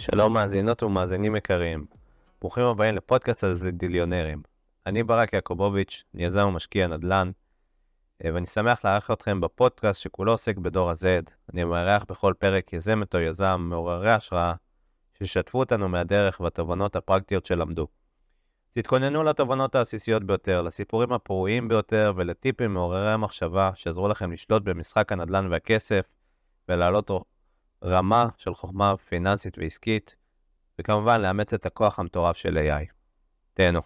שלום מאזינות ומאזינים יקרים, ברוכים הבאים לפודקאסט הזדיליונרים. אני ברק יעקובוביץ', יזם ומשקיע נדל"ן, אה, ואני שמח לארח אתכם בפודקאסט שכולו עוסק בדור ה-Z. אני מארח בכל פרק יזמת או יזם מעוררי השראה, שישתפו אותנו מהדרך והתובנות הפרקטיות שלמדו. תתכוננו לתובנות העסיסיות ביותר, לסיפורים הפרועים ביותר ולטיפים מעוררי המחשבה שעזרו לכם לשלוט במשחק הנדל"ן והכסף ולהעלות רמה של חוכמה פיננסית ועסקית, וכמובן לאמץ את הכוח המטורף של AI. תהנו.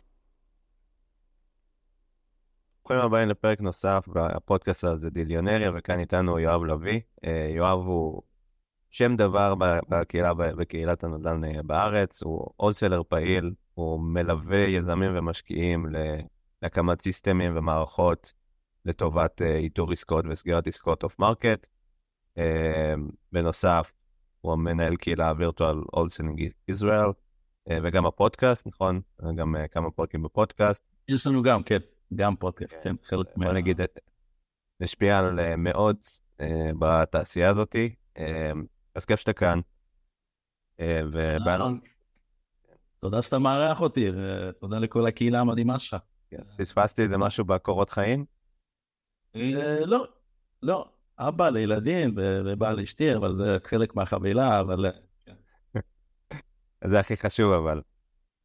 ברוכים הבאים לפרק נוסף בפודקאסט הזה דיליונריה, וכאן איתנו יואב לביא. אה, יואב הוא שם דבר בקהילה, בקהילת הנדל"ן אה, בארץ, הוא אולסלר פעיל, הוא מלווה יזמים ומשקיעים להקמת סיסטמים ומערכות לטובת אה, איתור עסקאות וסגירת עסקאות off market. בנוסף, הוא המנהל קהילה וירטואל הולסלינג ישראל, וגם הפודקאסט, נכון? גם כמה פרקים בפודקאסט. יש לנו גם, כן. גם פודקאסט, כן, חלק מה... בוא נגיד, משפיע על אה, מאות אה, בתעשייה הזאתי. אה, אז כיף שאתה כאן. ובאנו... תודה שאתה מארח אותי, ותודה לכל הקהילה המדהימה שלך. כן, פספסתי איזה משהו בקורות חיים? לא, לא. אבא לילדים ובעל אשתי, אבל זה חלק מהחבילה, אבל... כן. זה הכי חשוב, אבל.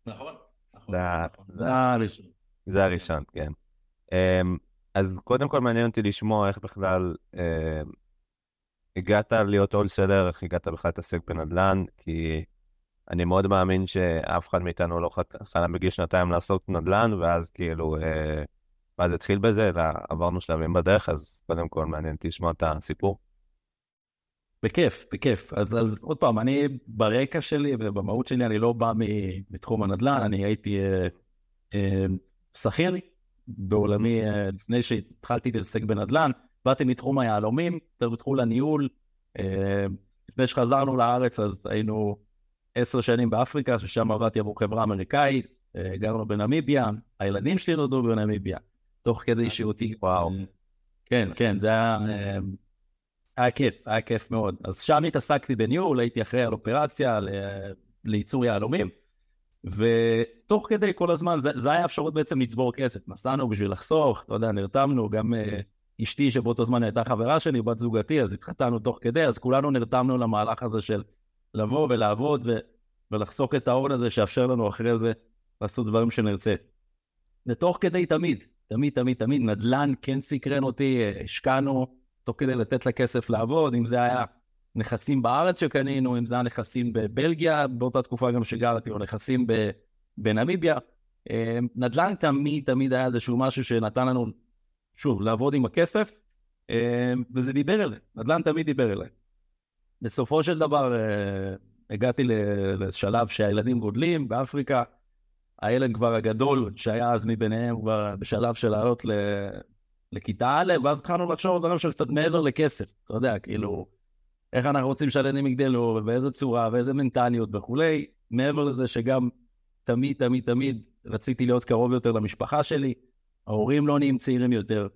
נכון, נכון. נכון. זה הראשון. זה הראשון, כן. Um, אז קודם כל מעניין אותי לשמוע איך בכלל uh, הגעת להיות הולסלר, איך הגעת בכלל להתעסק בנדל"ן, כי אני מאוד מאמין שאף אחד מאיתנו לא חלם בגיל שנתיים לעשות נדל"ן, ואז כאילו, uh, ואז התחיל בזה, אלא עברנו שלבים בדרך, אז קודם כל מעניין אותי לשמוע את הסיפור. בכיף, בכיף. אז, אז עוד פעם, אני ברקע שלי ובמהות שלי, אני לא בא מתחום הנדל"ן, אני הייתי... Uh, uh, שכיר בעולמי, אה, לפני שהתחלתי להתעסק בנדל"ן, באתי מתחום היהלומים, בתחום הניהול. אה, לפני שחזרנו לארץ אז היינו עשר שנים באפריקה, ששם עבדתי עבור חברה אמריקאית, אה, גרנו בנמיביה, הילדים שלי נולדו בנמיביה, תוך כדי שהותי. וואו. כן, כן, זה היה, היה כיף, היה כיף מאוד. אז שם התעסקתי בניהול, הייתי אחראי על אופרציה לייצור יהלומים. ותוך כדי כל הזמן, זה, זה היה אפשרות בעצם לצבור כסף. נסענו בשביל לחסוך, אתה יודע, נרתמנו, גם אשתי שבאותו זמן הייתה חברה שלי, בת זוגתי, אז התחתנו תוך כדי, אז כולנו נרתמנו למהלך הזה של לבוא ולעבוד ו, ולחסוך את ההון הזה שיאפשר לנו אחרי זה לעשות דברים שנרצה. ותוך כדי תמיד, תמיד, תמיד, תמיד, נדל"ן כן סקרן אותי, השקענו תוך כדי לתת לכסף לעבוד, אם זה היה נכסים בארץ שקנינו, אם זה היה נכסים בבלגיה, באותה תקופה גם שגרתי, או נכסים בנמיביה. אה, נדל"ן תמיד תמיד היה איזשהו משהו שנתן לנו, שוב, לעבוד עם הכסף, אה, וזה דיבר אליי, נדל"ן תמיד דיבר אליי. בסופו של דבר אה, הגעתי לשלב שהילדים גודלים באפריקה, הילד כבר הגדול שהיה אז מביניהם כבר בשלב של לעלות לכיתה א', ואז התחלנו לחשוב על דברים של קצת מעבר לכסף, אתה יודע, כאילו... איך אנחנו רוצים שהילדים יגדלו, ובאיזה צורה, ואיזה מנטליות וכולי. מעבר לזה שגם תמיד, תמיד, תמיד רציתי להיות קרוב יותר למשפחה שלי, ההורים לא נהיים צעירים יותר.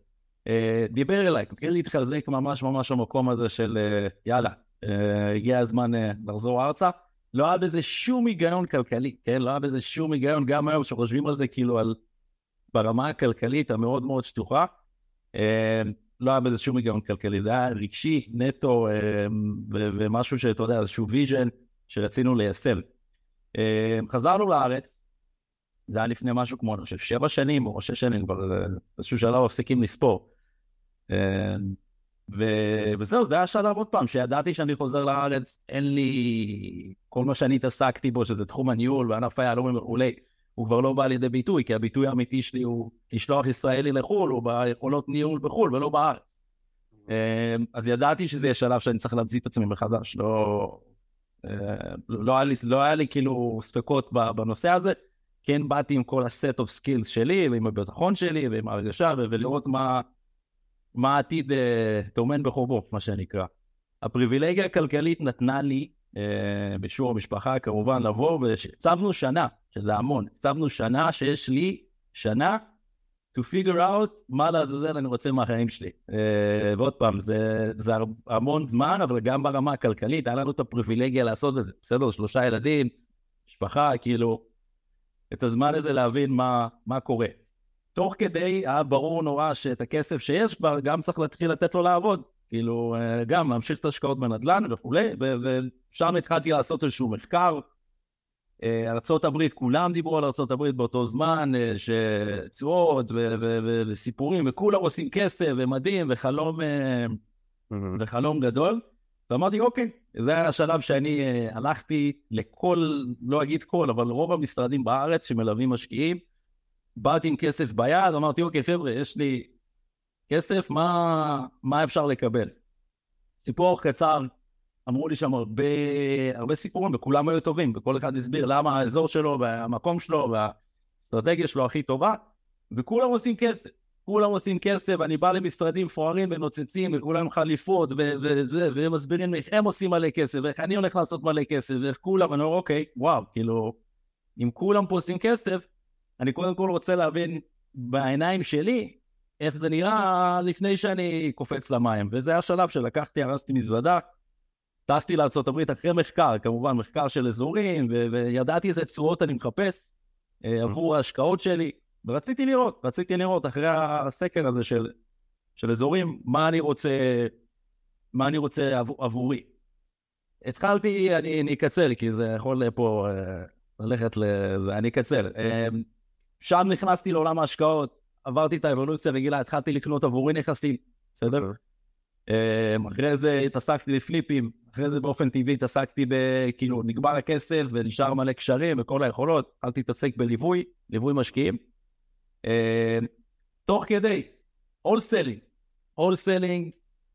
אה, דיבר אליי, התחיל להתחזק ממש ממש המקום הזה של אה, יאללה, אה, הגיע הזמן לחזור ארצה. לא היה בזה שום היגיון כלכלי, כן? לא היה בזה שום היגיון, גם היום שחושבים על זה כאילו על... ברמה הכלכלית המאוד מאוד שטוחה. לא היה בזה שום היגיון כלכלי, זה היה רגשי, נטו, אה, ומשהו שאתה יודע, איזשהו vision שרצינו ליישם. אה, חזרנו לארץ, זה היה לפני משהו כמו, אני חושב, שבע שנים או שש שנים, כבר אה, באיזשהו שלב מפסיקים לספור. וזהו, זה היה שלב עוד פעם, שידעתי שאני חוזר לארץ, אין לי... כל מה שאני התעסקתי בו, שזה תחום הניהול וענף היהלומים וכולי, הוא כבר לא בא לידי ביטוי, כי הביטוי האמיתי שלי הוא לשלוח ישראלי לחו"ל, הוא ביכולות ניהול בחו"ל ולא בארץ. אמ, אז ידעתי שזה יהיה שלב שאני צריך להמציא את עצמי מחדש, לא... אה, לא היה לי, לא היה לי כאילו ספקות בנושא הזה, כן באתי עם כל ה set of skills שלי, ועם הביטחון שלי, ועם ההרגשה, ולראות מה, מה העתיד אה, טומן בחובו, מה שנקרא. הפריבילגיה הכלכלית נתנה לי אה, בשיעור המשפחה כמובן לבוא, והצבנו שנה, שזה המון, הצבנו שנה שיש לי שנה to figure out מה לעזאזל אני רוצה מהחיים שלי. Uh, ועוד פעם, זה, זה המון זמן, אבל גם ברמה הכלכלית, היה לנו את הפריבילגיה לעשות את זה. בסדר, שלושה ילדים, משפחה, כאילו, את הזמן הזה להבין מה, מה קורה. תוך כדי היה ברור נורא שאת הכסף שיש כבר, גם צריך להתחיל לתת לו לעבוד. כאילו, אה, גם להמשיך את ההשקעות בנדל"ן וכולי, ושם התחלתי לעשות איזשהו מחקר. אה, ארה"ב, כולם דיברו על ארה"ב באותו זמן, אה, שתשואות וסיפורים, וכולם עושים כסף ומדהים וחלום, וחלום גדול. ואמרתי, אוקיי, זה היה השלב שאני הלכתי לכל, לא אגיד כל, אבל רוב המשרדים בארץ שמלווים משקיעים, באתי עם כסף ביד, אמרתי, אוקיי, חבר'ה, יש לי כסף, מה, מה אפשר לקבל? סיפור קצר, אמרו לי שם הרבה, הרבה סיפורים, וכולם היו טובים, וכל אחד הסביר למה האזור שלו והמקום שלו והאסטרטגיה שלו הכי טובה, וכולם עושים כסף. כולם עושים כסף, אני בא למשרדים מפוארים ונוצצים, וכולם חליפות, והם מסבירים איך הם עושים מלא כסף, ואיך אני הולך לעשות מלא כסף, ואיך כולם, אני אומר, אוקיי, וואו, כאילו, אם כולם פה עושים כסף, אני קודם כל רוצה להבין בעיניים שלי איך זה נראה לפני שאני קופץ למים. וזה השלב שלקחתי, הרסתי מזוודה, טסתי לארה"ב אחרי מחקר, כמובן מחקר של אזורים, ו- וידעתי איזה צורות אני מחפש אה, עבור ההשקעות שלי, ורציתי לראות, רציתי לראות אחרי הסקר הזה של, של אזורים, מה אני רוצה, מה אני רוצה עבור, עבורי. התחלתי, אני, אני אקצר, כי זה יכול פה אה, ללכת לזה, אני אקצר. שם נכנסתי לעולם ההשקעות, עברתי את האבולוציה רגילה, התחלתי לקנות עבורי נכסים, בסדר? אמ, אחרי זה התעסקתי בפליפים, אחרי זה באופן טבעי התעסקתי ב... כאילו, נגמר הכסף ונשאר מלא קשרים וכל היכולות, התחלתי להתעסק בליווי, ליווי משקיעים. אמ, תוך כדי, all selling, all selling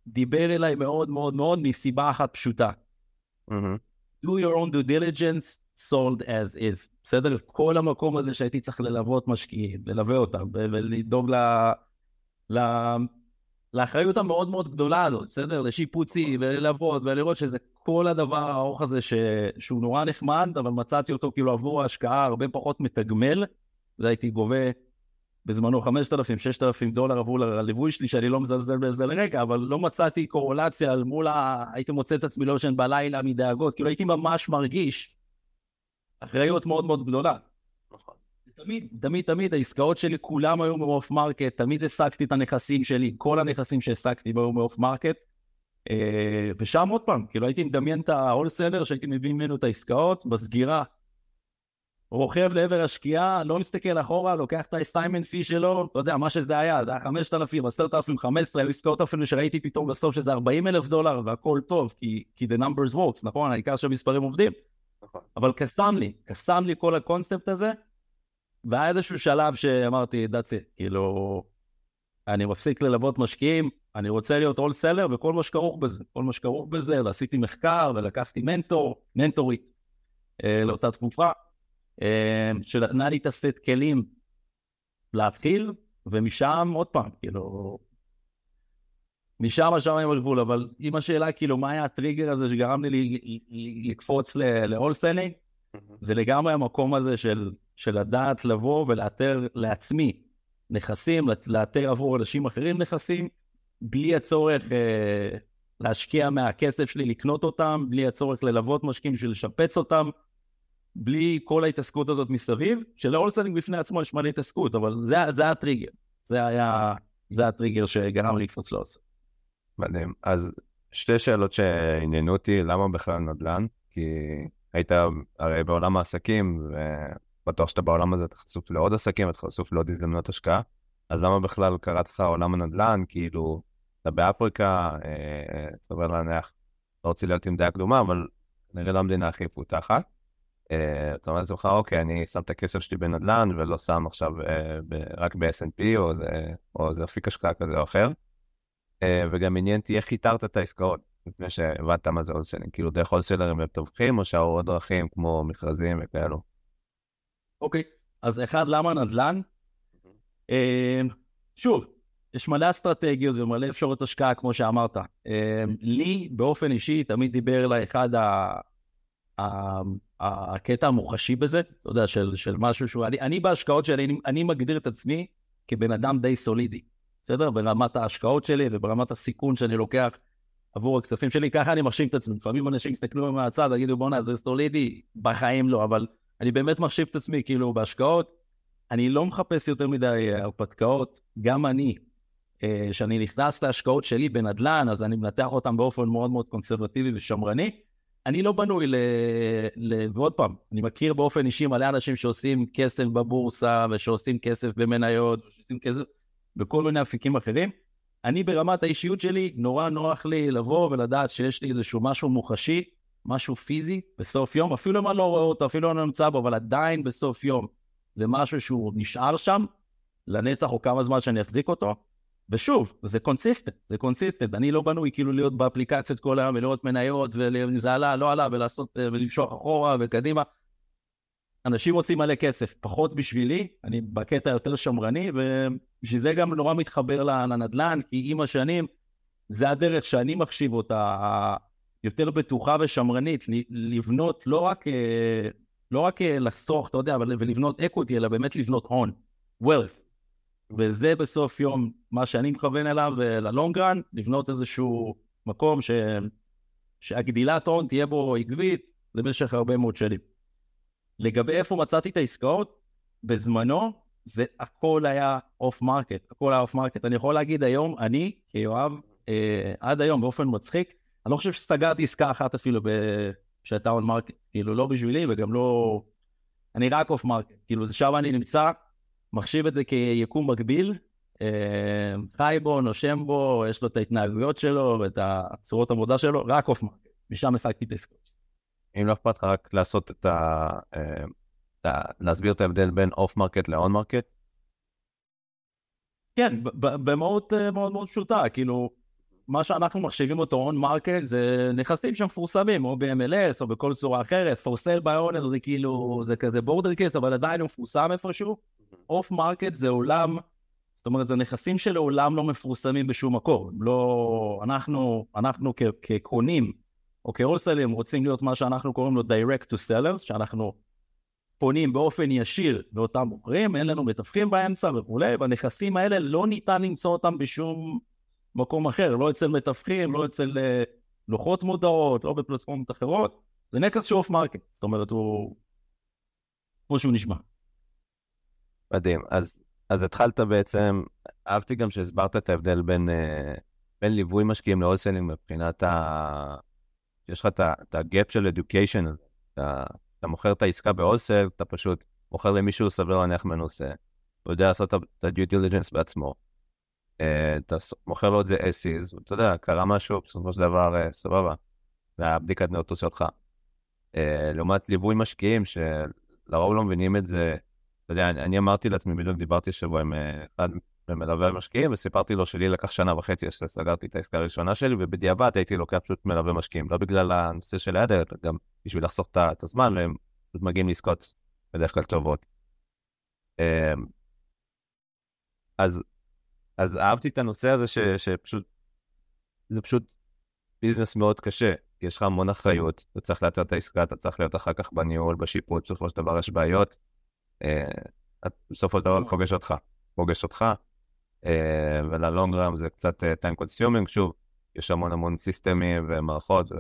דיבר אליי מאוד מאוד מאוד מסיבה אחת פשוטה. Do your own due diligence, sold as is. בסדר? כל המקום הזה שהייתי צריך ללוות משקיעים, ללווה אותם ולדאוג ל... ל... לאחריות המאוד מאוד גדולה הזאת, בסדר? לשיפוצי וללוות ולראות שזה כל הדבר הארוך הזה ש... שהוא נורא נחמד, אבל מצאתי אותו כאילו עבור ההשקעה הרבה פחות מתגמל, והייתי גובה בזמנו 5,000, 6,000 דולר עבור הליווי שלי, שאני לא מזלזל בזה לרגע, אבל לא מצאתי קורולציה על מול ה... הייתי מוצא את עצמי לא ישן בלילה מדאגות, כאילו הייתי ממש מרגיש אחריות מאוד מאוד גדולה. נכון. תמיד, תמיד, תמיד העסקאות שלי כולם היו מ off market, תמיד השגתי את הנכסים שלי, כל הנכסים שהשגתי היו מ off market. אה, ושם עוד פעם, כאילו הייתי מדמיין את ה wholesaler שהייתי מביא ממנו את העסקאות, בסגירה. רוכב לעבר השקיעה, לא מסתכל אחורה, לוקח את ה assignment fee שלו, אתה יודע, מה שזה היה, זה היה 5,000, 10,000, 15, היו עסקאות אפילו שראיתי פתאום בסוף שזה 40 אלף דולר והכל טוב, כי, כי the numbers works, נכון? העיקר שהמספרים עובדים. נכון. אבל קסם לי, קסם לי כל הקונספט הזה, והיה איזשהו שלב שאמרתי, that's it, כאילו, אני מפסיק ללוות משקיעים, אני רוצה להיות אול סלר וכל מה שכרוך בזה, כל מה שכרוך בזה, ועשיתי מחקר ולקחתי מנטור, מנטורית אה, לאותה תקופה, אה, שנתנה לי את הסט כלים להתחיל, ומשם עוד פעם, כאילו, משם השמיים הגבול, אבל אם השאלה כאילו מה היה הטריגר הזה שגרם לי לקפוץ להולסלינג, זה לגמרי המקום הזה של, של לדעת לבוא ולאתר לעצמי נכסים, לאתר עבור אנשים אחרים נכסים, בלי הצורך אה, להשקיע מהכסף שלי לקנות אותם, בלי הצורך ללוות משקיעים בשביל לשפץ אותם, בלי כל ההתעסקות הזאת מסביב, שלהולסלינג בפני עצמו יש מלא התעסקות, אבל זה, זה הטריגר, זה היה, זה הטריגר שגרם לי לקפוץ להולסלינג. מדהים. אז שתי שאלות שעניינו אותי, למה בכלל נדל"ן? כי היית הרי בעולם העסקים, ובטוח שאתה בעולם הזה, אתה חשוף לעוד עסקים, אתה חשוף לעוד הזדמנויות השקעה. אז למה בכלל קרץ לך עולם הנדל"ן? כאילו, אתה באפריקה, אה, להניח, לא רוצה להיות עם דעה קדומה, אבל נראה לא המדינה הכי מפותחת. אה, אתה אומר לעצמך, אוקיי, אני שם את הכסף שלי בנדל"ן ולא שם עכשיו אה, רק ב-S&P או איזה אפיק השקעה כזה או אחר. אה, וגם עניין אותי איך איתרת את העסקאות, לפני שהבנת מה זה הולסלינג, כאילו דרך הולסלרים הם תומכים, או שהיו עוד דרכים כמו מכרזים וכאלו? אוקיי, אז אחד, למה נדל"ן? אה, שוב, יש מלא אסטרטגיות ומלא אפשרות השקעה, כמו שאמרת. אה, לי, באופן אישי, תמיד דיבר אליי אחד ה... הקטע המוחשי בזה, אתה יודע, של, של משהו שהוא... אני, אני בהשקעות שלי, אני, אני מגדיר את עצמי כבן אדם די סולידי, בסדר? ברמת ההשקעות שלי וברמת הסיכון שאני לוקח עבור הכספים שלי, ככה אני מחשיב את עצמי. לפעמים אנשים יסתכלו מהצד, יגידו בואנה זה סולידי, בחיים לא, אבל אני באמת מחשיב את עצמי כאילו בהשקעות. אני לא מחפש יותר מדי הרפתקאות, גם אני, כשאני נכנס להשקעות שלי בנדל"ן, אז אני מנתח אותן באופן מאוד מאוד קונסרבטיבי ושמרני. אני לא בנוי ל... ל... ועוד פעם, אני מכיר באופן אישי מלא אנשים שעושים כסף בבורסה, ושעושים כסף במניות, ושעושים כסף בכל מיני אפיקים אחרים. אני ברמת האישיות שלי, נורא נוח לי לבוא ולדעת שיש לי איזשהו משהו מוחשי, משהו פיזי, בסוף יום, אפילו אם אני לא רואה אותו, אפילו לא נמצא בו, אבל עדיין בסוף יום. זה משהו שהוא נשאר שם לנצח או כמה זמן שאני אחזיק אותו. ושוב, זה consistent, זה consistent. אני לא בנוי כאילו להיות באפליקציות כל היום ולראות מניות ואם זה עלה, לא עלה, ולעשות, ולמשוך אחורה וקדימה. אנשים עושים מלא כסף, פחות בשבילי, אני בקטע יותר שמרני, ובשביל זה גם נורא מתחבר לנדל"ן, כי עם השנים, זה הדרך שאני מחשיב אותה, יותר בטוחה ושמרנית, לבנות לא רק, לא רק לחסוך, אתה יודע, ולבנות אקוטי, אלא באמת לבנות הון, wealth. וזה בסוף יום מה שאני מכוון אליו ללונגרן, לבנות איזשהו מקום ש... שהגדילת הון תהיה בו עקבית למשך הרבה מאוד שנים. לגבי איפה מצאתי את העסקאות, בזמנו זה הכל היה off market, הכל היה off market. אני יכול להגיד היום, אני כיואב, אה, עד היום באופן מצחיק, אני לא חושב שסגרתי עסקה אחת אפילו ב... שהייתה on market, כאילו לא בשבילי וגם לא... אני רק off market, כאילו זה שם אני נמצא, מחשיב את זה כיקום מקביל, אה, חי בו, נושם בו, יש לו את ההתנהגויות שלו ואת הצורות עבודה שלו, רק off market, משם השגתי את העסקאות. אם לא אכפת לך רק לעשות את ה... אה, להסביר את ההבדל בין off market ל on market? כן, במהות אה, מאוד מאוד פשוטה, כאילו, מה שאנחנו מחשיבים אותו on market זה נכסים שמפורסמים, או ב-MLS או בכל צורה אחרת, for sale by owner זה כאילו, זה כזה border case, אבל עדיין הוא מפורסם איפשהו. off market זה עולם, זאת אומרת, זה נכסים שלעולם לא מפורסמים בשום מקום. לא, אנחנו, אנחנו כקונים, או כ wholesalers רוצים להיות מה שאנחנו קוראים לו direct to sellers, שאנחנו פונים באופן ישיר לאותם מוכרים, אין לנו מתווכים באמצע וכולי, והנכסים האלה לא ניתן למצוא אותם בשום מקום אחר, לא אצל מתווכים, לא אצל אה, לוחות מודעות, לא בפלטפורמות אחרות, זה נכס שהוא off market, זאת אומרת הוא כמו שהוא נשמע. מדהים, אז, אז התחלת בעצם, אהבתי גם שהסברת את ההבדל בין, uh, בין ליווי משקיעים להולסלים מבחינת ה... יש לך את הגאפ של education. אתה, אתה מוכר את העסקה בהולסל, אתה פשוט מוכר למישהו סביר להניח מנוסה. הוא יודע לעשות את ה-due diligence בעצמו. Uh, אתה מוכר לו את זה is, ואתה יודע, קרה משהו, בסופו של דבר, uh, סבבה. זה היה בדיקת נאותות שלך. Uh, לעומת ליווי משקיעים, שלרוב לא מבינים את זה. אתה יודע, אני, אמרתי לעצמי, בדיוק דיברתי השבוע עם אחד ומלווה משקיעים, וסיפרתי לו שלי לקח שנה וחצי עד שסגרתי את העסקה הראשונה שלי, ובדיעבד הייתי לוקח פשוט מלווה משקיעים, לא בגלל הנושא של היד, אלא גם בשביל לחסוך את הזמן, והם פשוט מגיעים לעסקות בדרך כלל טובות. אמ, אז, אז אהבתי את הנושא הזה ש, שפשוט, זה פשוט ביזנס מאוד קשה, כי יש לך המון אחריות, אתה צריך לייצר את העסקה, אתה צריך להיות אחר כך בניהול, בשיפוט, בסופו של דבר יש בעיות, אה, בסופו של דבר פוגש אותך, פוגש אותך, וללונגרם זה קצת אה, time consuming, שוב, יש המון המון סיסטמים ומערכות,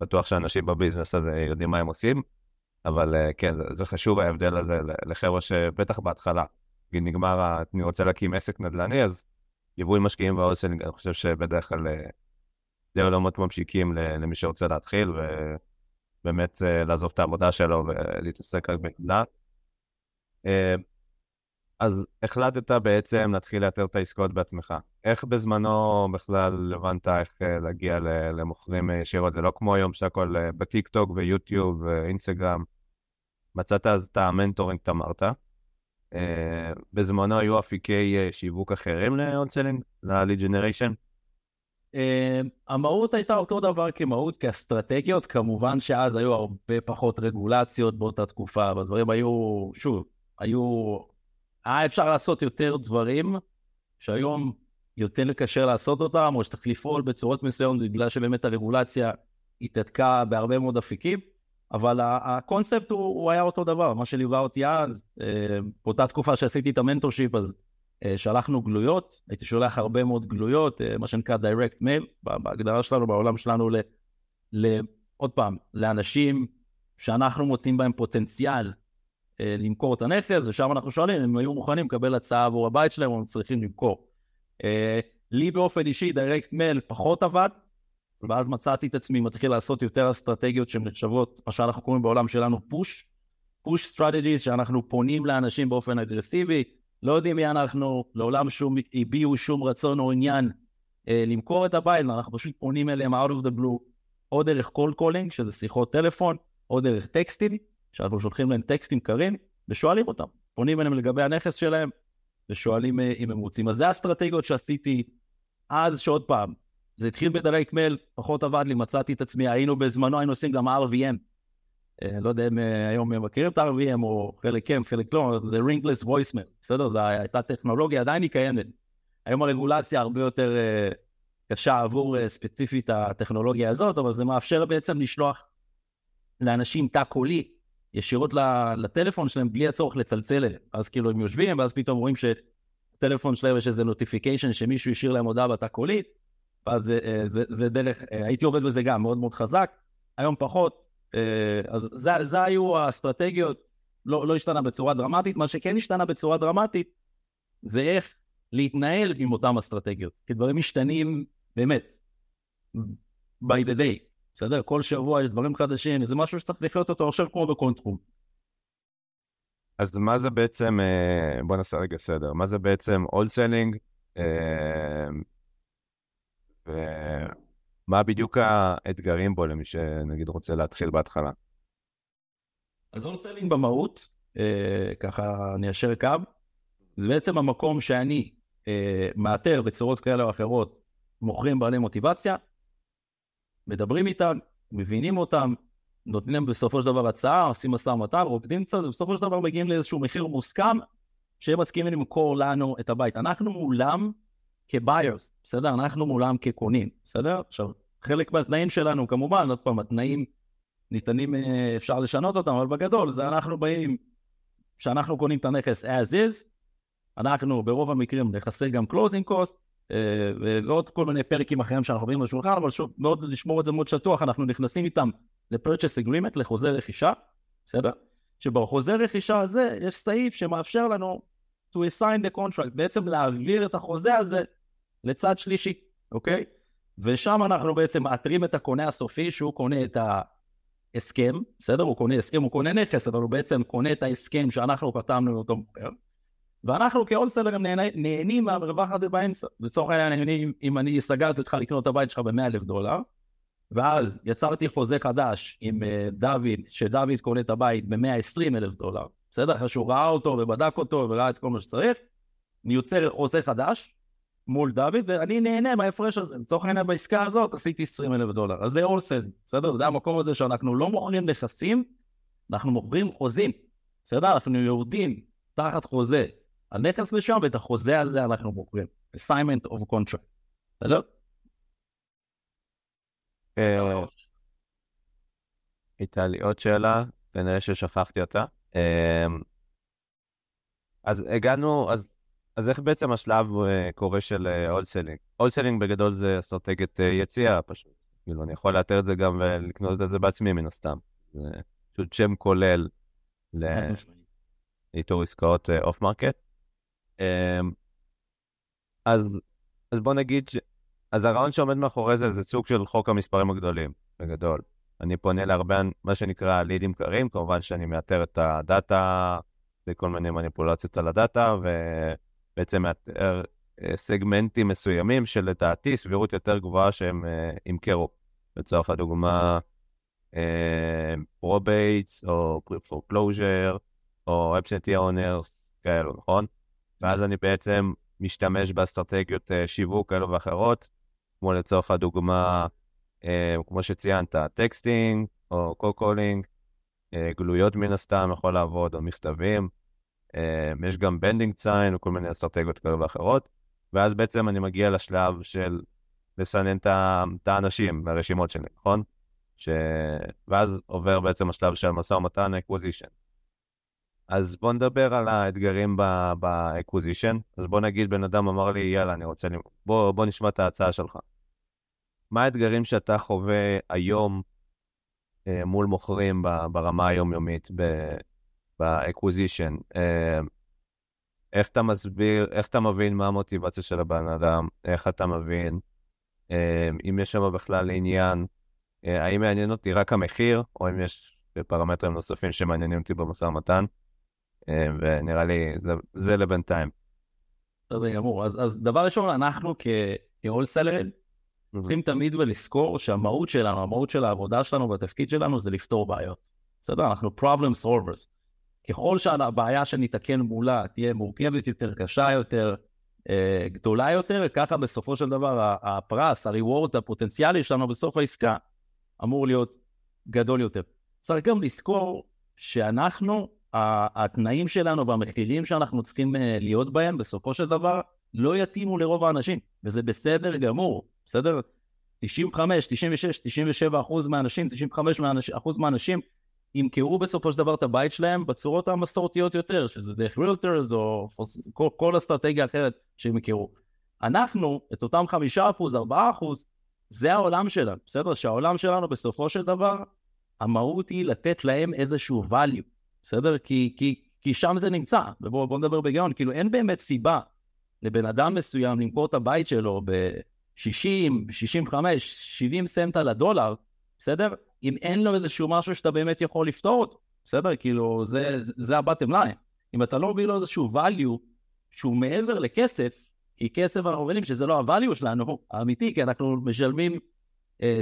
ובטוח שאנשים בביזנס הזה יודעים מה הם עושים, אבל אה, כן, זה, זה חשוב ההבדל הזה לחבר'ה שבטח בהתחלה, אם נגמר, אני רוצה להקים עסק נדל"ני, אז ליווי משקיעים והאולסלינג, אני חושב שבדרך כלל זה עולמות ממשיקים למי שרוצה להתחיל, ובאמת לעזוב את העבודה שלו ולהתעסק רק בנדל"ן. אז החלטת בעצם להתחיל לאתר את העסקאות בעצמך. איך בזמנו בכלל הבנת איך אה, להגיע למוכרים ישירות? זה לא כמו היום שהכל אה, בטיק טוק ויוטיוב ואינסטגרם. מצאת אז את ה mentoring, אמרת. אה, בזמנו היו אפיקי שיווק אחרים ל wholesaling, ל-lead generation? המהות הייתה אותו דבר כמהות, כאסטרטגיות, כמובן שאז היו הרבה פחות רגולציות באותה תקופה, והדברים היו, שוב, היו היה אפשר לעשות יותר דברים שהיום יותר קשה לעשות אותם, או שצריך לפעול בצורות מסוימות בגלל שבאמת הרגולציה התעדכה בהרבה מאוד אפיקים, אבל הקונספט הוא, הוא היה אותו דבר, מה שליווה אותי אז, אה, באותה תקופה שעשיתי את המנטורשיפ, אז אה, שלחנו גלויות, הייתי שולח הרבה מאוד גלויות, אה, מה שנקרא direct mail, בהגדרה שלנו, בעולם שלנו, ל, ל, עוד פעם, לאנשים שאנחנו מוצאים בהם פוטנציאל אה, למכור את הנכס, ושם אנחנו שואלים אם היו מוכנים לקבל הצעה עבור הבית שלהם או הם צריכים למכור. לי באופן אישי, direct mail פחות עבד, ואז מצאתי את עצמי מתחיל לעשות יותר אסטרטגיות שהן נחשבות, מה שאנחנו קוראים בעולם שלנו פוש, פוש strategies, שאנחנו פונים לאנשים באופן אגרסיבי, לא יודעים מי אנחנו, לעולם שום, הביעו שום רצון או עניין אה, למכור את הבית, אנחנו פשוט פונים אליהם out of the blue, או דרך call calling, שזה שיחות טלפון, או דרך טקסטים, שאנחנו שולחים להם טקסטים קרים, ושואלים אותם, פונים אליהם לגבי הנכס שלהם, ושואלים אה, אם הם רוצים. אז זה האסטרטגיות שעשיתי אז, שעוד פעם, זה התחיל בדירקט מייל, פחות עבד לי, מצאתי את עצמי, היינו בזמנו, היינו עושים גם RVM. אה, לא יודע אם אה, היום מכירים את ה-RVM או חלק כן, חלק לא, זה ringless voicemail, בסדר? זו הייתה טכנולוגיה, עדיין היא קיימת. היום הרגולציה הרבה יותר אה, קשה עבור ספציפית הטכנולוגיה הזאת, אבל זה מאפשר בעצם לשלוח לאנשים תא קולי ישירות לטלפון שלהם בלי הצורך לצלצל אליהם. אז כאילו הם יושבים, ואז פתאום רואים שטלפון שלהם יש איזה נוטיפיקיישן שמישהו השאיר להם הודעה בתא קולית, ואז זה, זה, זה דרך, הייתי עובד בזה גם מאוד מאוד חזק, היום פחות, אה, אז זה, זה היו האסטרטגיות, לא, לא השתנה בצורה דרמטית, מה שכן השתנה בצורה דרמטית זה איך להתנהל עם אותן אסטרטגיות, כי דברים משתנים באמת, by the day, בסדר? כל שבוע יש דברים חדשים, זה משהו שצריך לחיות אותו עכשיו כמו בכל תחום. אז מה זה בעצם, אה, בוא נעשה רגע סדר, מה זה בעצם wholesaling, אה, מה בדיוק האתגרים בו למי שנגיד רוצה להתחיל בהתחלה? אז wholesaling במהות, אה, ככה ניישר קו, זה בעצם המקום שאני אה, מאתר בצורות כאלה או אחרות מוכרים בעלי מוטיבציה, מדברים איתם, מבינים אותם, נותנים להם בסופו של דבר הצעה, עושים משא ומתן, רוקדים קצת, ובסופו של דבר מגיעים לאיזשהו מחיר מוסכם, שהם מסכימים למכור לנו את הבית. אנחנו מולם כביירס, בסדר? אנחנו מולם כקונים, בסדר? עכשיו, חלק מהתנאים שלנו, כמובן, עוד פעם, התנאים ניתנים, אה, אפשר לשנות אותם, אבל בגדול, זה אנחנו באים, כשאנחנו קונים את הנכס as is, אנחנו ברוב המקרים נכסה גם closing cost, ועוד כל מיני פרקים אחרים שאנחנו עוברים לשולחן, אבל שוב, מאוד לשמור את זה מאוד שטוח, אנחנו נכנסים איתם ל-purchase agreement, לחוזה רכישה, בסדר? שבחוזה רכישה הזה יש סעיף שמאפשר לנו to assign the contract, בעצם להעביר את החוזה הזה לצד שלישי, אוקיי? ושם אנחנו בעצם מאתרים את הקונה הסופי שהוא קונה את ההסכם, בסדר? הוא קונה הסכם, הוא קונה נכס, אבל הוא בעצם קונה את ההסכם שאנחנו חתמנו לאותו מוכר. ואנחנו כאולסלר גם נהנה, נהנים מהרווח הזה באמצע. לצורך העניין, אני, אם אני סגרתי אותך לקנות את הבית שלך ב-100 אלף דולר, ואז יצרתי חוזה חדש עם uh, דוד, שדוד קונה את הבית ב-120 אלף דולר, בסדר? אחרי שהוא ראה אותו ובדק אותו וראה את כל מה שצריך, אני יוצר חוזה חדש, מול דוד, ואני נהנה מההפרש הזה. לצורך העניין בעסקה הזאת עשיתי 20 אלף דולר. אז זה אולסד, בסדר? זה המקום הזה שאנחנו לא מוכרים נכסים, אנחנו מוכרים חוזים, בסדר? אנחנו יורדים תחת חוזה הנכס משם, ואת החוזה הזה אנחנו מוכרים. assignment of contract, בסדר? אה, הייתה לי עוד שאלה, כנראה ששכחתי אותה. אה, אז הגענו, אז אז איך בעצם השלב אה, קורה של wholesaling? wholesaling בגדול זה אסטרטגיית יציאה פשוט. כאילו, אני יכול לאתר את זה גם ולקנות את זה בעצמי מן הסתם. זה פשוט שם כולל לאיתור עסקאות off market. אמ, אז, אז בוא נגיד, ש... אז הרעיון שעומד מאחורי זה, זה סוג של חוק המספרים הגדולים, בגדול. אני פונה להרבה, מה שנקרא לידים קרים, כמובן שאני מאתר את הדאטה וכל מיני מניפולציות על הדאטה, ו... בעצם מאתר אה, סגמנטים מסוימים שלדעתי סבירות יותר גבוהה שהם אה, ימכרו. לצורך הדוגמה, probates, אה, או foreclosure, או absentee owners, כאלו, נכון? ואז אני בעצם משתמש באסטרטגיות אה, שיווק כאלו ואחרות, כמו לצורך הדוגמה, אה, כמו שציינת, texting, או קו-קולינג, uh, גלויות מן הסתם יכול לעבוד, או מכתבים. יש גם bandit signs וכל מיני אסטרטגיות כאלה ואחרות, ואז בעצם אני מגיע לשלב של לסנן את האנשים מהרשימות שלי, נכון? ש... ואז עובר בעצם השלב של משא ומתן acquisition. אז בוא נדבר על האתגרים ב acquisition. אז בוא נגיד, בן אדם אמר לי, יאללה, אני רוצה... בוא, בוא נשמע את ההצעה שלך. מה האתגרים שאתה חווה היום אה, מול מוכרים ברמה היומיומית ב acquisition? אה, איך אתה מסביר, איך אתה מבין מה המוטיבציה של הבן אדם, איך אתה מבין, אה, אם יש שם בכלל עניין, אה, האם מעניין אותי רק המחיר, או אם יש פרמטרים נוספים שמעניינים אותי במשא ומתן, ונראה לי זה, זה לבינתיים. בסדר גמור, אז, אז דבר ראשון, אנחנו כהולסלרים, צריכים תמיד ולזכור שהמהות שלנו, המהות של העבודה שלנו והתפקיד שלנו זה לפתור בעיות. בסדר? אנחנו problem solvers. ככל שהבעיה שניתקן מולה תהיה מורכבת יותר, קשה יותר, אה, גדולה יותר, ככה בסופו של דבר הפרס, ה-reward הפוטנציאלי שלנו בסוף העסקה אמור להיות גדול יותר. צריך גם לזכור שאנחנו, התנאים שלנו והמחירים שאנחנו צריכים אה, להיות בהם בסופו של דבר לא יתאימו לרוב האנשים, וזה בסדר גמור, בסדר? 95, 96, 97 אחוז מהאנשים, 95 אחוז מהאנשים ימכרו בסופו של דבר את הבית שלהם בצורות המסורתיות יותר, שזה דרך רילטרס או כל, כל אסטרטגיה אחרת שהם יכירו. אנחנו, את אותם חמישה אחוז, ארבעה אחוז, זה העולם שלנו, בסדר? שהעולם שלנו בסופו של דבר, המהות היא לתת להם איזשהו value, בסדר? כי, כי, כי שם זה נמצא, ובואו נדבר בגאון, כאילו אין באמת סיבה לבן אדם מסוים למכור את הבית שלו ב-60, 65, 70 סנט על הדולר, בסדר? אם אין לו איזשהו משהו שאתה באמת יכול לפתור אותו, בסדר? כאילו, זה, זה הבטם ליין. אם אתה לא מביא לו איזשהו value שהוא מעבר לכסף, כי כסף אנחנו מבינים שזה לא ה-value שלנו האמיתי, כי אנחנו משלמים אה,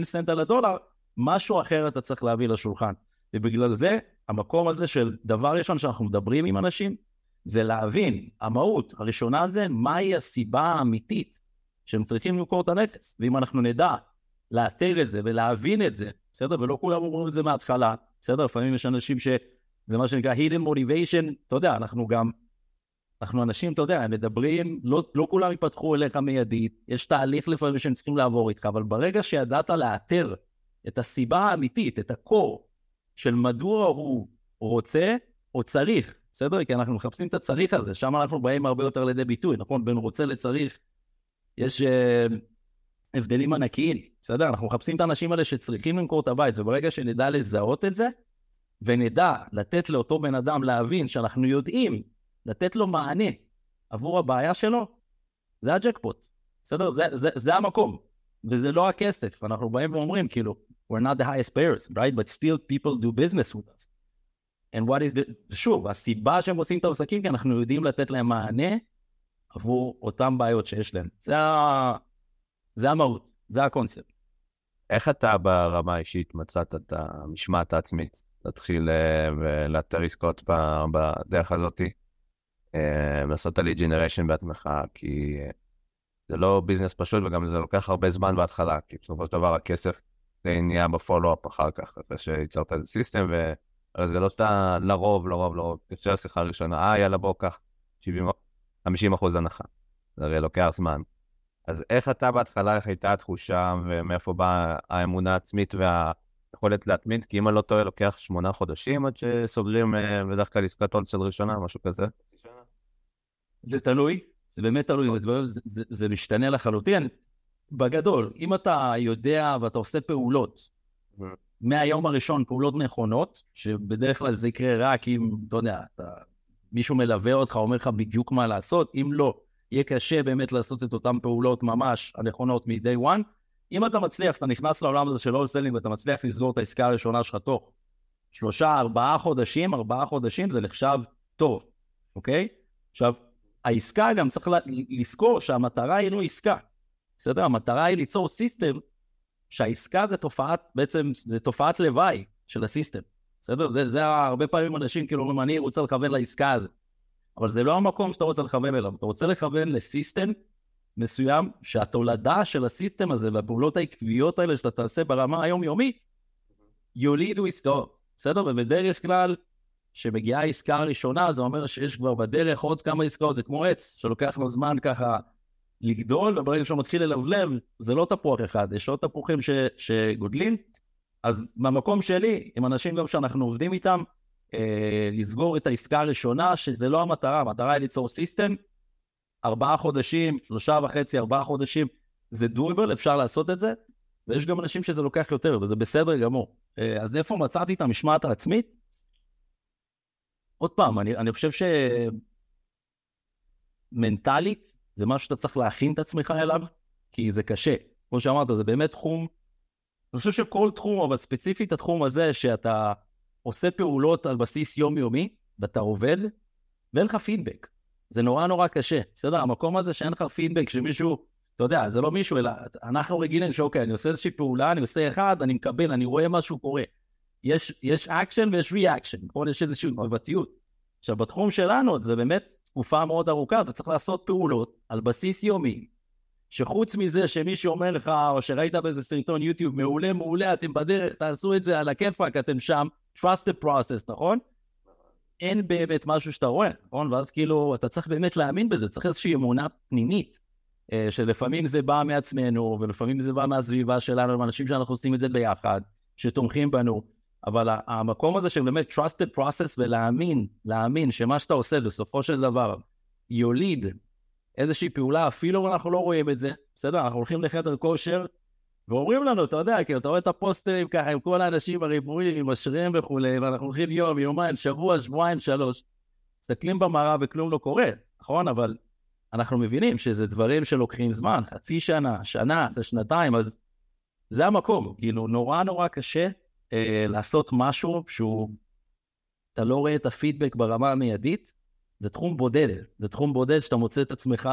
60-70 סנט על הדולר, משהו אחר אתה צריך להביא לשולחן. ובגלל זה, המקום הזה של דבר ראשון שאנחנו מדברים עם אנשים, זה להבין, המהות הראשונה זה מהי הסיבה האמיתית שהם צריכים למכור את הנכס. ואם אנחנו נדע לאתר את זה ולהבין את זה, בסדר? ולא כולם אומרים את זה מההתחלה, בסדר? לפעמים יש אנשים שזה מה שנקרא hidden motivation, אתה יודע, אנחנו גם, אנחנו אנשים, אתה יודע, הם מדברים, לא, לא כולם יפתחו אליך מיידית, יש תהליך לפעמים שהם צריכים לעבור איתך, אבל ברגע שידעת לאתר את הסיבה האמיתית, את הקור של מדוע הוא רוצה או צריך, בסדר? כי אנחנו מחפשים את הצריך הזה, שם אנחנו באים הרבה יותר לידי ביטוי, נכון? בין רוצה לצריך, יש... Uh, הבדלים ענקיים, בסדר? אנחנו מחפשים את האנשים האלה שצריכים למכור את הבית, וברגע שנדע לזהות את זה, ונדע לתת לאותו בן אדם להבין שאנחנו יודעים לתת לו מענה עבור הבעיה שלו, זה הג'קפוט, בסדר? זה, זה, זה המקום, וזה לא הכסף. אנחנו באים ואומרים, כאילו, we're not the highest payers, right? But still people do business with us. And what is the... שוב, הסיבה שהם עושים את העסקים, כי אנחנו יודעים לתת להם מענה עבור אותן בעיות שיש להם. זה. זה המהות, זה הקונספט. איך אתה ברמה האישית מצאת את המשמעת העצמית להתחיל אה, ולאתר עסקאות בדרך הזאת, אה, לעשות ה-lead generation בעצמך, כי זה לא business פשוט וגם זה לוקח הרבה זמן בהתחלה, כי בסופו של דבר הכסף זה נהיה ב follow-up אחר כך, אחרי שייצרת איזה system, והרי זה לא שאתה לרוב, לרוב, לרוב, יוצא לשיחה ראשונה, אה, יאללה, בוא, קח 70, 50 אחוז הנחה. זה הרי לוקח זמן. אז איך אתה בהתחלה, איך הייתה התחושה ומאיפה באה האמונה העצמית והיכולת להתמיד? כי אם אני לא טועה, לוקח שמונה חודשים עד שסוגרים אה, בדרך כלל עסקת wholesale ראשונה, משהו כזה. זה תלוי, זה באמת תלוי, זה, זה, זה משתנה לחלוטין. בגדול, אם אתה יודע ואתה עושה פעולות, מהיום הראשון פעולות נכונות, שבדרך כלל זה יקרה רק אם, אתה יודע, אתה, מישהו מלווה אותך, אומר לך בדיוק מה לעשות, אם לא, יהיה קשה באמת לעשות את אותן פעולות ממש הנכונות מ-day one. אם אתה מצליח, אתה נכנס לעולם הזה של הולסלינג ואתה מצליח לסגור את העסקה הראשונה שלך תוך שלושה, ארבעה חודשים, ארבעה חודשים זה נחשב טוב, אוקיי? עכשיו, העסקה גם צריך לזכור שהמטרה היא לא עסקה, בסדר? המטרה היא ליצור סיסטם שהעסקה זה תופעת, בעצם זה תופעת לוואי של הסיסטם, בסדר? זה, זה הרבה פעמים אנשים כאילו אומרים, אני רוצה לכוון לעסקה הזאת. אבל זה לא המקום שאתה רוצה לכוון אליו, אתה רוצה לכוון לסיסטם מסוים, שהתולדה של הסיסטם הזה והפעולות העקביות האלה שאתה תעשה ברמה היומיומית, יולידו עסקאות, בסדר? ובדרך כלל, כשמגיעה העסקה הראשונה, זה אומר שיש כבר בדרך עוד כמה עסקאות, זה כמו עץ, שלוקח לו זמן ככה לגדול, וברגע שהוא מתחיל ללבלב, זה לא תפוח אחד, יש עוד תפוחים ש, שגודלים. אז מהמקום שלי, עם אנשים גם שאנחנו עובדים איתם, אה, לסגור את העסקה הראשונה, שזה לא המטרה, המטרה היא ליצור סיסטם, ארבעה חודשים, שלושה וחצי, ארבעה חודשים, זה דויבל, אפשר לעשות את זה, ויש גם אנשים שזה לוקח יותר, וזה בסדר גמור. אה, אז איפה מצאתי את המשמעת העצמית? עוד פעם, אני, אני חושב שמנטלית זה משהו שאתה צריך להכין את עצמך אליו, כי זה קשה. כמו שאמרת, זה באמת תחום, אני חושב שכל תחום, אבל ספציפית התחום הזה, שאתה עושה פעולות על בסיס יומיומי, ואתה עובד, ואין לך פידבק. זה נורא נורא קשה, בסדר? המקום הזה שאין לך פידבק, שמישהו, אתה יודע, זה לא מישהו, אלא אנחנו רגילים שאוקיי, אני עושה איזושהי פעולה, אני עושה אחד, אני מקבל, אני רואה משהו קורה. יש, יש אקשן ויש reaction, נכון? יש איזושהי תגובתיות. עכשיו, בתחום שלנו זה באמת תקופה מאוד ארוכה, אתה צריך לעשות פעולות על בסיס יומי, שחוץ מזה שמישהו אומר לך, או שראית באיזה סרטון יוטיוב, מעולה, מעולה, אתם בדרך, תעשו את זה על הכיפאק, אתם שם, trust the process, נכון? אין באמת משהו שאתה רואה, נכון? ואז כאילו, אתה צריך באמת להאמין בזה, צריך איזושהי אמונה פנימית, אה, שלפעמים זה בא מעצמנו, ולפעמים זה בא מהסביבה שלנו, עם אנשים שאנחנו עושים את זה ביחד, שתומכים בנו, אבל המקום הזה של באמת trusted process ולהאמין, להאמין שמה שאתה עושה בסופו של דבר יוליד איזושהי פעולה, אפילו אם אנחנו לא רואים את זה, בסדר? אנחנו הולכים לחדר כושר, ואומרים לנו, אתה יודע, כאילו, אתה רואה את הפוסטרים ככה עם כל האנשים הריבועים, עם השרירים וכולי, ואנחנו הולכים יום, יומיים, שבוע, שבועיים, שלוש, מסתכלים במראה וכלום לא קורה, נכון? אבל אנחנו מבינים שזה דברים שלוקחים זמן, חצי שנה, שנה, שנתיים, אז זה המקום, כאילו, נורא נורא קשה לעשות משהו שהוא, אתה לא רואה את הפידבק ברמה המיידית, זה תחום בודד, זה תחום בודד שאתה מוצא את עצמך,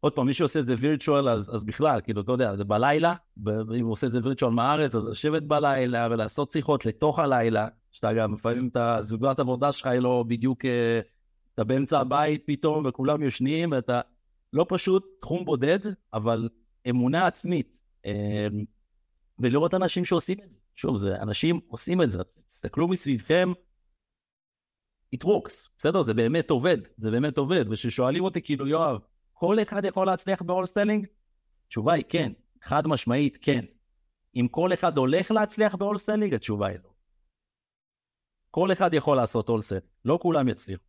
עוד פעם, מי שעושה את זה וירטואל, אז, אז בכלל, כאילו, אתה יודע, זה בלילה, ואם הוא עושה את זה וירטואל מהארץ, אז לשבת בלילה ולעשות שיחות לתוך הלילה, שאתה גם, לפעמים את הזוגת עבודה שלך היא לא בדיוק, אה, אתה באמצע הבית פתאום וכולם יושנים, ואתה לא פשוט תחום בודד, אבל אמונה עצמית, אה, ולראות אנשים שעושים את זה. שוב, זה, אנשים עושים את זה, תסתכלו מסביבכם, it works, בסדר? זה באמת עובד, זה באמת עובד. וכששואלים אותי, כאילו, יואב, כל אחד יכול להצליח ב wholesaling? התשובה היא כן, חד משמעית כן. אם כל אחד הולך להצליח ב wholesaling, התשובה היא לא. כל אחד יכול לעשות wholesale, לא כולם יצליחו.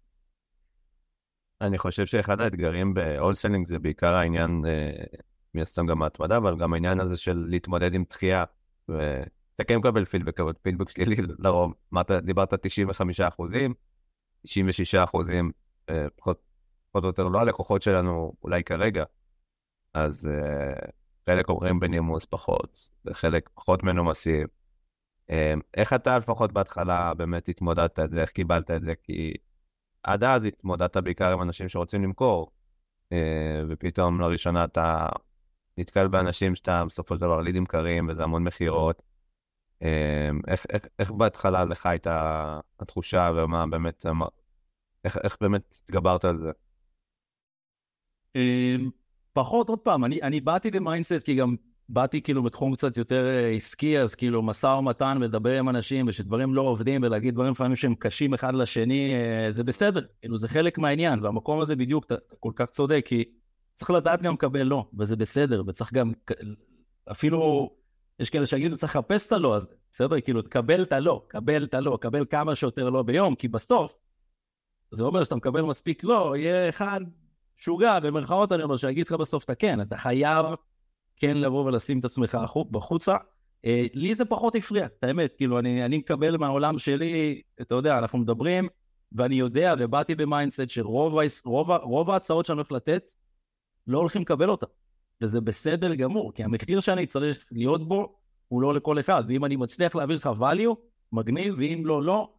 אני חושב שאחד האתגרים ב wholesaling זה בעיקר העניין, אה, מן הסתם גם ההתמדה, אבל גם העניין הזה של להתמודד עם דחייה. אתה כן מקבל פידבק, אבל פידבק שלילי לרוב. מה אתה דיברת 95 אחוזים, 96 אחוזים, אה, פחות או יותר לא הלקוחות שלנו אולי כרגע. אז uh, חלק אומרים בנימוס פחות, וחלק פחות מנומסים. Um, איך אתה לפחות בהתחלה באמת התמודדת את זה, איך קיבלת את זה? כי עד אז התמודדת בעיקר עם אנשים שרוצים למכור, ופתאום לראשונה אתה נתקל באנשים שאתה בסופו של דבר לידים קרים, וזה המון מכירות. אמ, איך, איך, איך בהתחלה לך הייתה התחושה ומה באמת, איך, איך באמת התגברת על זה? אמ, פחות, עוד פעם, אני, אני באתי ב mindset כי גם באתי כאילו בתחום קצת יותר אה, עסקי, אז כאילו משא ומתן ולדבר עם אנשים ושדברים לא עובדים ולהגיד דברים לפעמים שהם קשים אחד לשני, אה, זה בסדר, כאילו זה חלק מהעניין, והמקום הזה בדיוק, אתה כל כך צודק, כי צריך לדעת גם לקבל לא, וזה בסדר, וצריך גם, אפילו יש כאלה שיגידו, צריך לחפש את הלא הזה, בסדר? כאילו, תקבל את הלא, קבל את הלא, קבל כמה שיותר לא ביום, כי בסוף, זה אומר שאתה מקבל מספיק לא, יהיה אחד שוגע, במרכאות אני אומר, שיגיד לך בסוף את הכן, אתה חייב כן לבוא ולשים את עצמך בחוצה. אה, לי זה פחות הפריע, את האמת, כאילו, אני, אני מקבל מהעולם שלי, אתה יודע, אנחנו מדברים, ואני יודע, ובאתי ב mindset שרוב רוב, רוב ההצעות שאני הולך לתת, לא הולכים לקבל אותן. וזה בסדר גמור, כי המחיר שאני צריך להיות בו הוא לא לכל אחד, ואם אני מצליח להעביר לך value, מגניב, ואם לא, לא,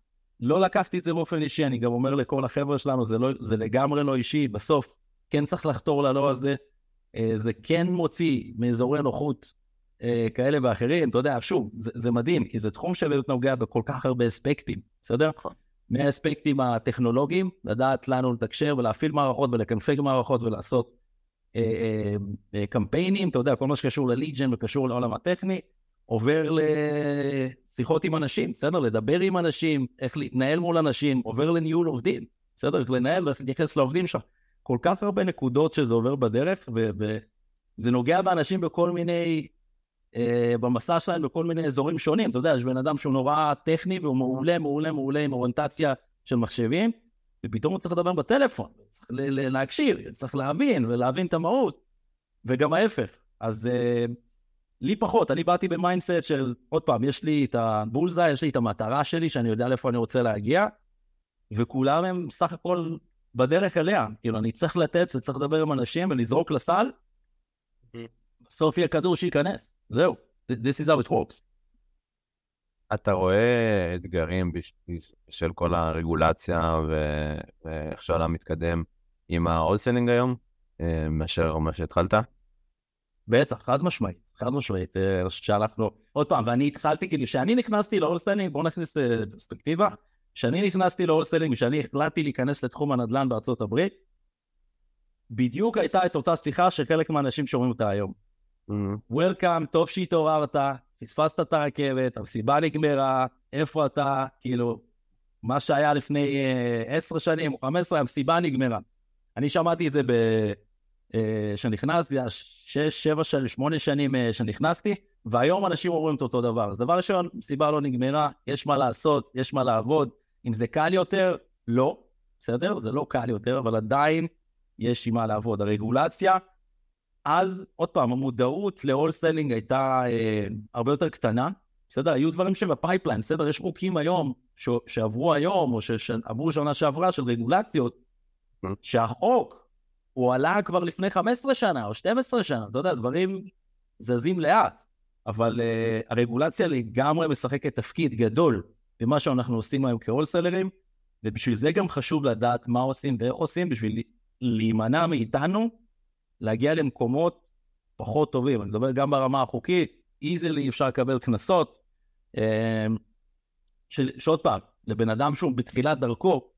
לא לקחתי את זה באופן אישי, אני גם אומר לכל החבר'ה שלנו, זה, לא, זה לגמרי לא אישי, בסוף כן צריך לחתור ללא הזה, אה, זה כן מוציא מאזורי נוחות אה, כאלה ואחרים, אתה יודע, שוב, זה, זה מדהים, כי זה תחום שבאמת נוגע בכל כך הרבה אספקטים, בסדר? נכון. מהאספקטים הטכנולוגיים, לדעת לנו לתקשר ולהפעיל מערכות ולקנפג מערכות ולעשות קמפיינים, אתה יודע, כל מה שקשור לליג'ן וקשור לעולם הטכני, עובר לשיחות עם אנשים, בסדר? לדבר עם אנשים, איך להתנהל מול אנשים, עובר לניהול עובדים, בסדר? איך לנהל ואיך להתייחס לעובדים שלך. כל כך הרבה נקודות שזה עובר בדרך, וזה נוגע באנשים בכל מיני אה, במסע שלהם בכל מיני אזורים שונים. אתה יודע, יש בן אדם שהוא נורא טכני והוא מעולה, מעולה, מעולה עם אוריינטציה של מחשבים, ופתאום הוא צריך לדבר בטלפון, להקשיב, צריך להבין ולהבין את המהות, וגם ההפך. אז אה, לי פחות, אני באתי ב mindset של, עוד פעם, יש לי את ה bullseye, יש לי את המטרה שלי, שאני יודע לאיפה אני רוצה להגיע, וכולם הם סך הכל בדרך אליה. כאילו, אני צריך לתת וצריך לדבר עם אנשים ולזרוק לסל, בסוף יהיה כדור שייכנס, זהו. This is how it works. אתה רואה אתגרים בשל כל הרגולציה ואיך שהעולם מתקדם עם ה-all היום, אה, מאשר מה שהתחלת? בטח, חד משמעית, חד משמעית. אה, אני חושב שהלכנו, עוד פעם, ואני התחלתי, כאילו, כשאני נכנסתי ל-all בואו נכניס אה, פרספקטיבה, כשאני נכנסתי ל-all כשאני החלטתי להיכנס לתחום הנדל"ן בארצות הברית, בדיוק הייתה את אותה שיחה שחלק מהאנשים שומעים אותה היום. וולקאם, mm-hmm. טוב שהתעוררת, פספסת את הרכבת, המסיבה נגמרה, איפה אתה, כאילו, מה שהיה לפני עשר שנים או חמש עשרה, המסיבה נגמרה. אני שמעתי את זה ב... אה, שנכנסתי, שש, שבע שמונה שנים uh, שנכנסתי, והיום אנשים אומרים את אותו דבר. אז דבר ראשון, מסיבה לא נגמרה, יש מה לעשות, יש מה לעבוד. אם זה קל יותר, לא, בסדר? זה לא קל יותר, אבל עדיין יש עם מה לעבוד. הרגולציה, אז, עוד פעם, המודעות ל-wholesaling הייתה אה, הרבה יותר קטנה, בסדר? היו דברים שב pipeline, בסדר? יש חוקים היום, ש- שעברו היום, או שעברו שנה שעברה, של רגולציות, שהחוק, הוא עלה כבר לפני 15 שנה, או 12 שנה, אתה יודע, דברים זזים לאט, אבל אה, הרגולציה לגמרי משחקת תפקיד גדול במה שאנחנו עושים היום כהולסלרים, ובשביל זה גם חשוב לדעת מה עושים ואיך עושים, בשביל להימנע מאיתנו להגיע למקומות פחות טובים. אני מדבר גם ברמה החוקית, איזילי אפשר לקבל קנסות. אמ, שעוד פעם, לבן אדם שהוא בתחילת דרכו,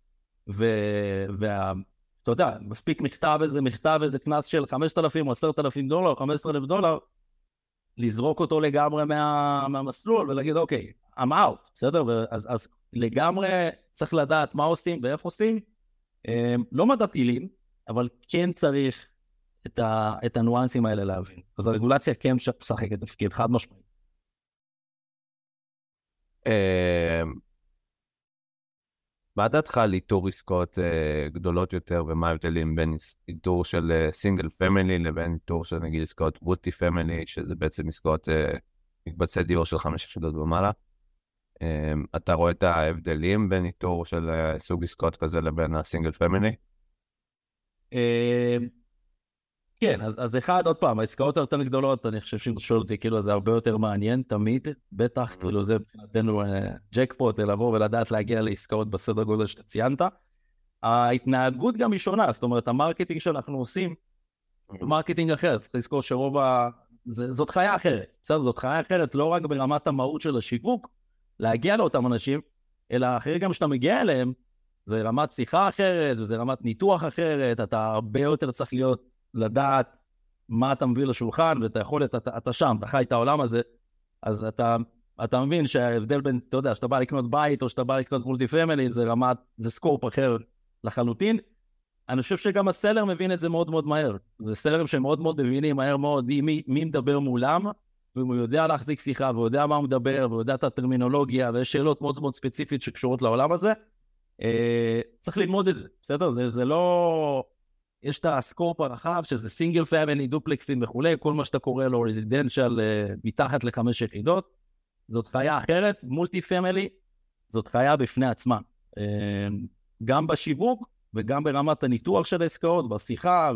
ואתה יודע, מספיק מכתב איזה מכתב איזה קנס של 5,000 או 10,000 דולר, 15,000 דולר, לזרוק אותו לגמרי מה, מהמסלול ולהגיד, אוקיי, I'm out, בסדר? אז, אז לגמרי צריך לדעת מה עושים ואיך עושים. אמ, לא מדע טילים, אבל כן צריך את, ה, את הניואנסים האלה להבין. אז הרגולציה כן משחקת תפקיד חד משמעית. מה דעתך על איתור עסקאות אה, גדולות יותר ומה ההבדלים בין איתור של סינגל אה, family לבין איתור של נגיד עסקאות multi family שזה בעצם עסקאות אה, מקבצי דיור של חמש יחידות ומעלה. אמ, אתה רואה את ההבדלים בין איתור של סוג עסקאות כזה לבין ה single family? כן, אז, אז אחד, עוד פעם, העסקאות היותר גדולות, אני חושב שאם תשאל אותי, כאילו זה הרבה יותר מעניין תמיד, בטח, mm-hmm. כאילו זה מבחינתנו ג'קפוט, לבוא ולדעת להגיע לעסקאות בסדר גודל שאתה ציינת. ההתנהגות גם היא שונה, זאת אומרת, ה marketing שאנחנו עושים, הוא marketing אחר, צריך לזכור שרוב ה... זה, זאת חיה אחרת, בסדר? זאת חיה אחרת לא רק ברמת המהות של השיווק, להגיע לאותם אנשים, אלא אחרי גם שאתה מגיע אליהם, זה רמת שיחה אחרת, וזה רמת ניתוח אחרת, אתה הרבה יותר צריך להיות לדעת מה אתה מביא לשולחן ואת היכולת, אתה, אתה שם, אתה חי את העולם הזה, אז אתה, אתה מבין שההבדל בין, אתה יודע, שאתה בא לקנות בית או שאתה בא לקנות multi family, זה רמת, זה scope אחר לחלוטין. אני חושב שגם ה seller מבין את זה מאוד מאוד מהר. זה sellerים שמאוד מאוד מבינים מהר מאוד מי, מי מדבר מולם, ואם הוא יודע להחזיק שיחה, והוא יודע מה הוא מדבר, והוא יודע את הטרמינולוגיה, ויש שאלות מאוד מאוד ספציפיות שקשורות לעולם הזה, אה, צריך ללמוד את זה, בסדר? זה, זה לא... יש את ה scope הרחב, שזה single family, duplexים וכולי, כל מה שאתה קורא לו residential uh, מתחת לחמש יחידות. זאת חיה אחרת, multi family, זאת חיה בפני עצמה. Uh, גם בשיווק וגם ברמת הניתוח של העסקאות, בשיחה,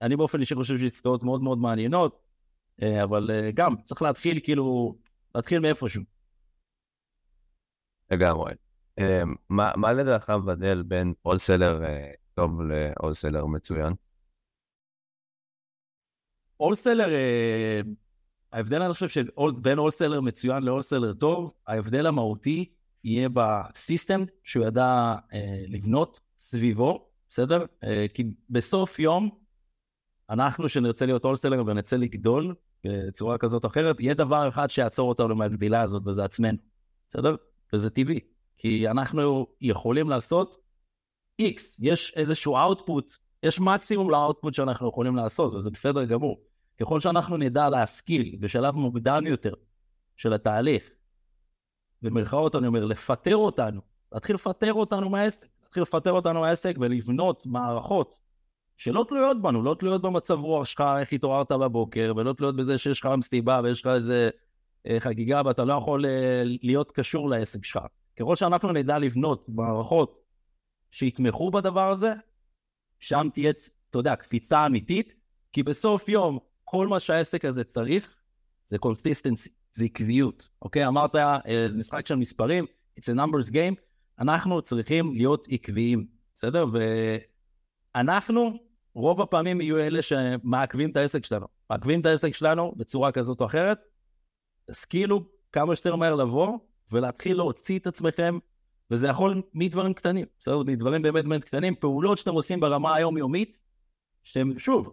ואני באופן אישי חושב שעסקאות מאוד מאוד מעניינות, uh, אבל גם צריך להתחיל כאילו, להתחיל מאיפשהו. לגמרי. מה, לדעתך מבדל בין הולסלר uh... טוב לאולסלר מצוין? אולסלר, אה, ההבדל אני חושב שבין אולסלר מצוין לאולסלר טוב, ההבדל המהותי יהיה בסיסטם שהוא ידע אה, לבנות סביבו, בסדר? אה, כי בסוף יום, אנחנו שנרצה להיות אולסלר ונרצה לגדול בצורה כזאת או אחרת, יהיה דבר אחד שיעצור אותנו מהגדילה הזאת וזה עצמנו, בסדר? וזה טבעי, כי אנחנו יכולים לעשות X, יש איזשהו output, יש מקסימום לאוטפוט שאנחנו יכולים לעשות, וזה בסדר גמור. ככל שאנחנו נדע להשכיל בשלב מוקדם יותר של התהליך, במרכאות אני אומר, לפטר אותנו, להתחיל לפטר אותנו מהעסק, להתחיל לפטר אותנו מהעסק ולבנות מערכות שלא תלויות בנו, לא תלויות במצב רוח שלך, איך התעוררת בבוקר, ולא תלויות בזה שיש לך מסיבה ויש לך איזה אה, חגיגה ואתה לא יכול אה, להיות קשור לעסק שלך. ככל שאנחנו נדע לבנות מערכות שיתמכו בדבר הזה, שם תהיה, אתה יודע, קפיצה אמיתית, כי בסוף יום, כל מה שהעסק הזה צריך זה consistency, זה עקביות, אוקיי? אמרת, אה, זה משחק של מספרים, it's a numbers game, אנחנו צריכים להיות עקביים, בסדר? ואנחנו, רוב הפעמים יהיו אלה שמעכבים את העסק שלנו. מעכבים את העסק שלנו בצורה כזאת או אחרת, תשכילו כמה שיותר מהר לבוא ולהתחיל להוציא את עצמכם, וזה יכול מדברים קטנים, בסדר? מדברים באמת באמת קטנים, פעולות שאתם עושים ברמה היומיומית, שאתם, שוב,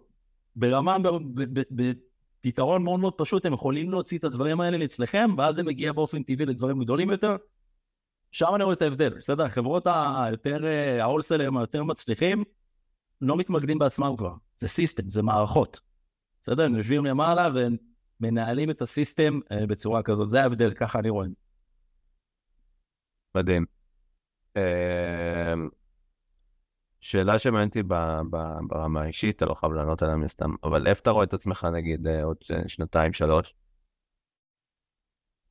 ברמה, בפתרון מאוד מאוד פשוט, הם יכולים להוציא את הדברים האלה אצלכם, ואז זה מגיע באופן טבעי לדברים גדולים יותר. שם אני רואה את ההבדל, בסדר? החברות היותר, ההולסלרים היותר מצליחים, לא מתמקדים בעצמם כבר, זה סיסטם, זה מערכות. בסדר? הם יושבים למעלה והם מנהלים את הסיסטם uh, בצורה כזאת, זה ההבדל, ככה אני רואה את זה. מדהים. Uh, שאלה שמעניינת אותי ברמה האישית, אתה לא חייב לענות עליה מסתם, אבל איפה אתה רואה את עצמך נגיד uh, עוד שנתיים, שלוש?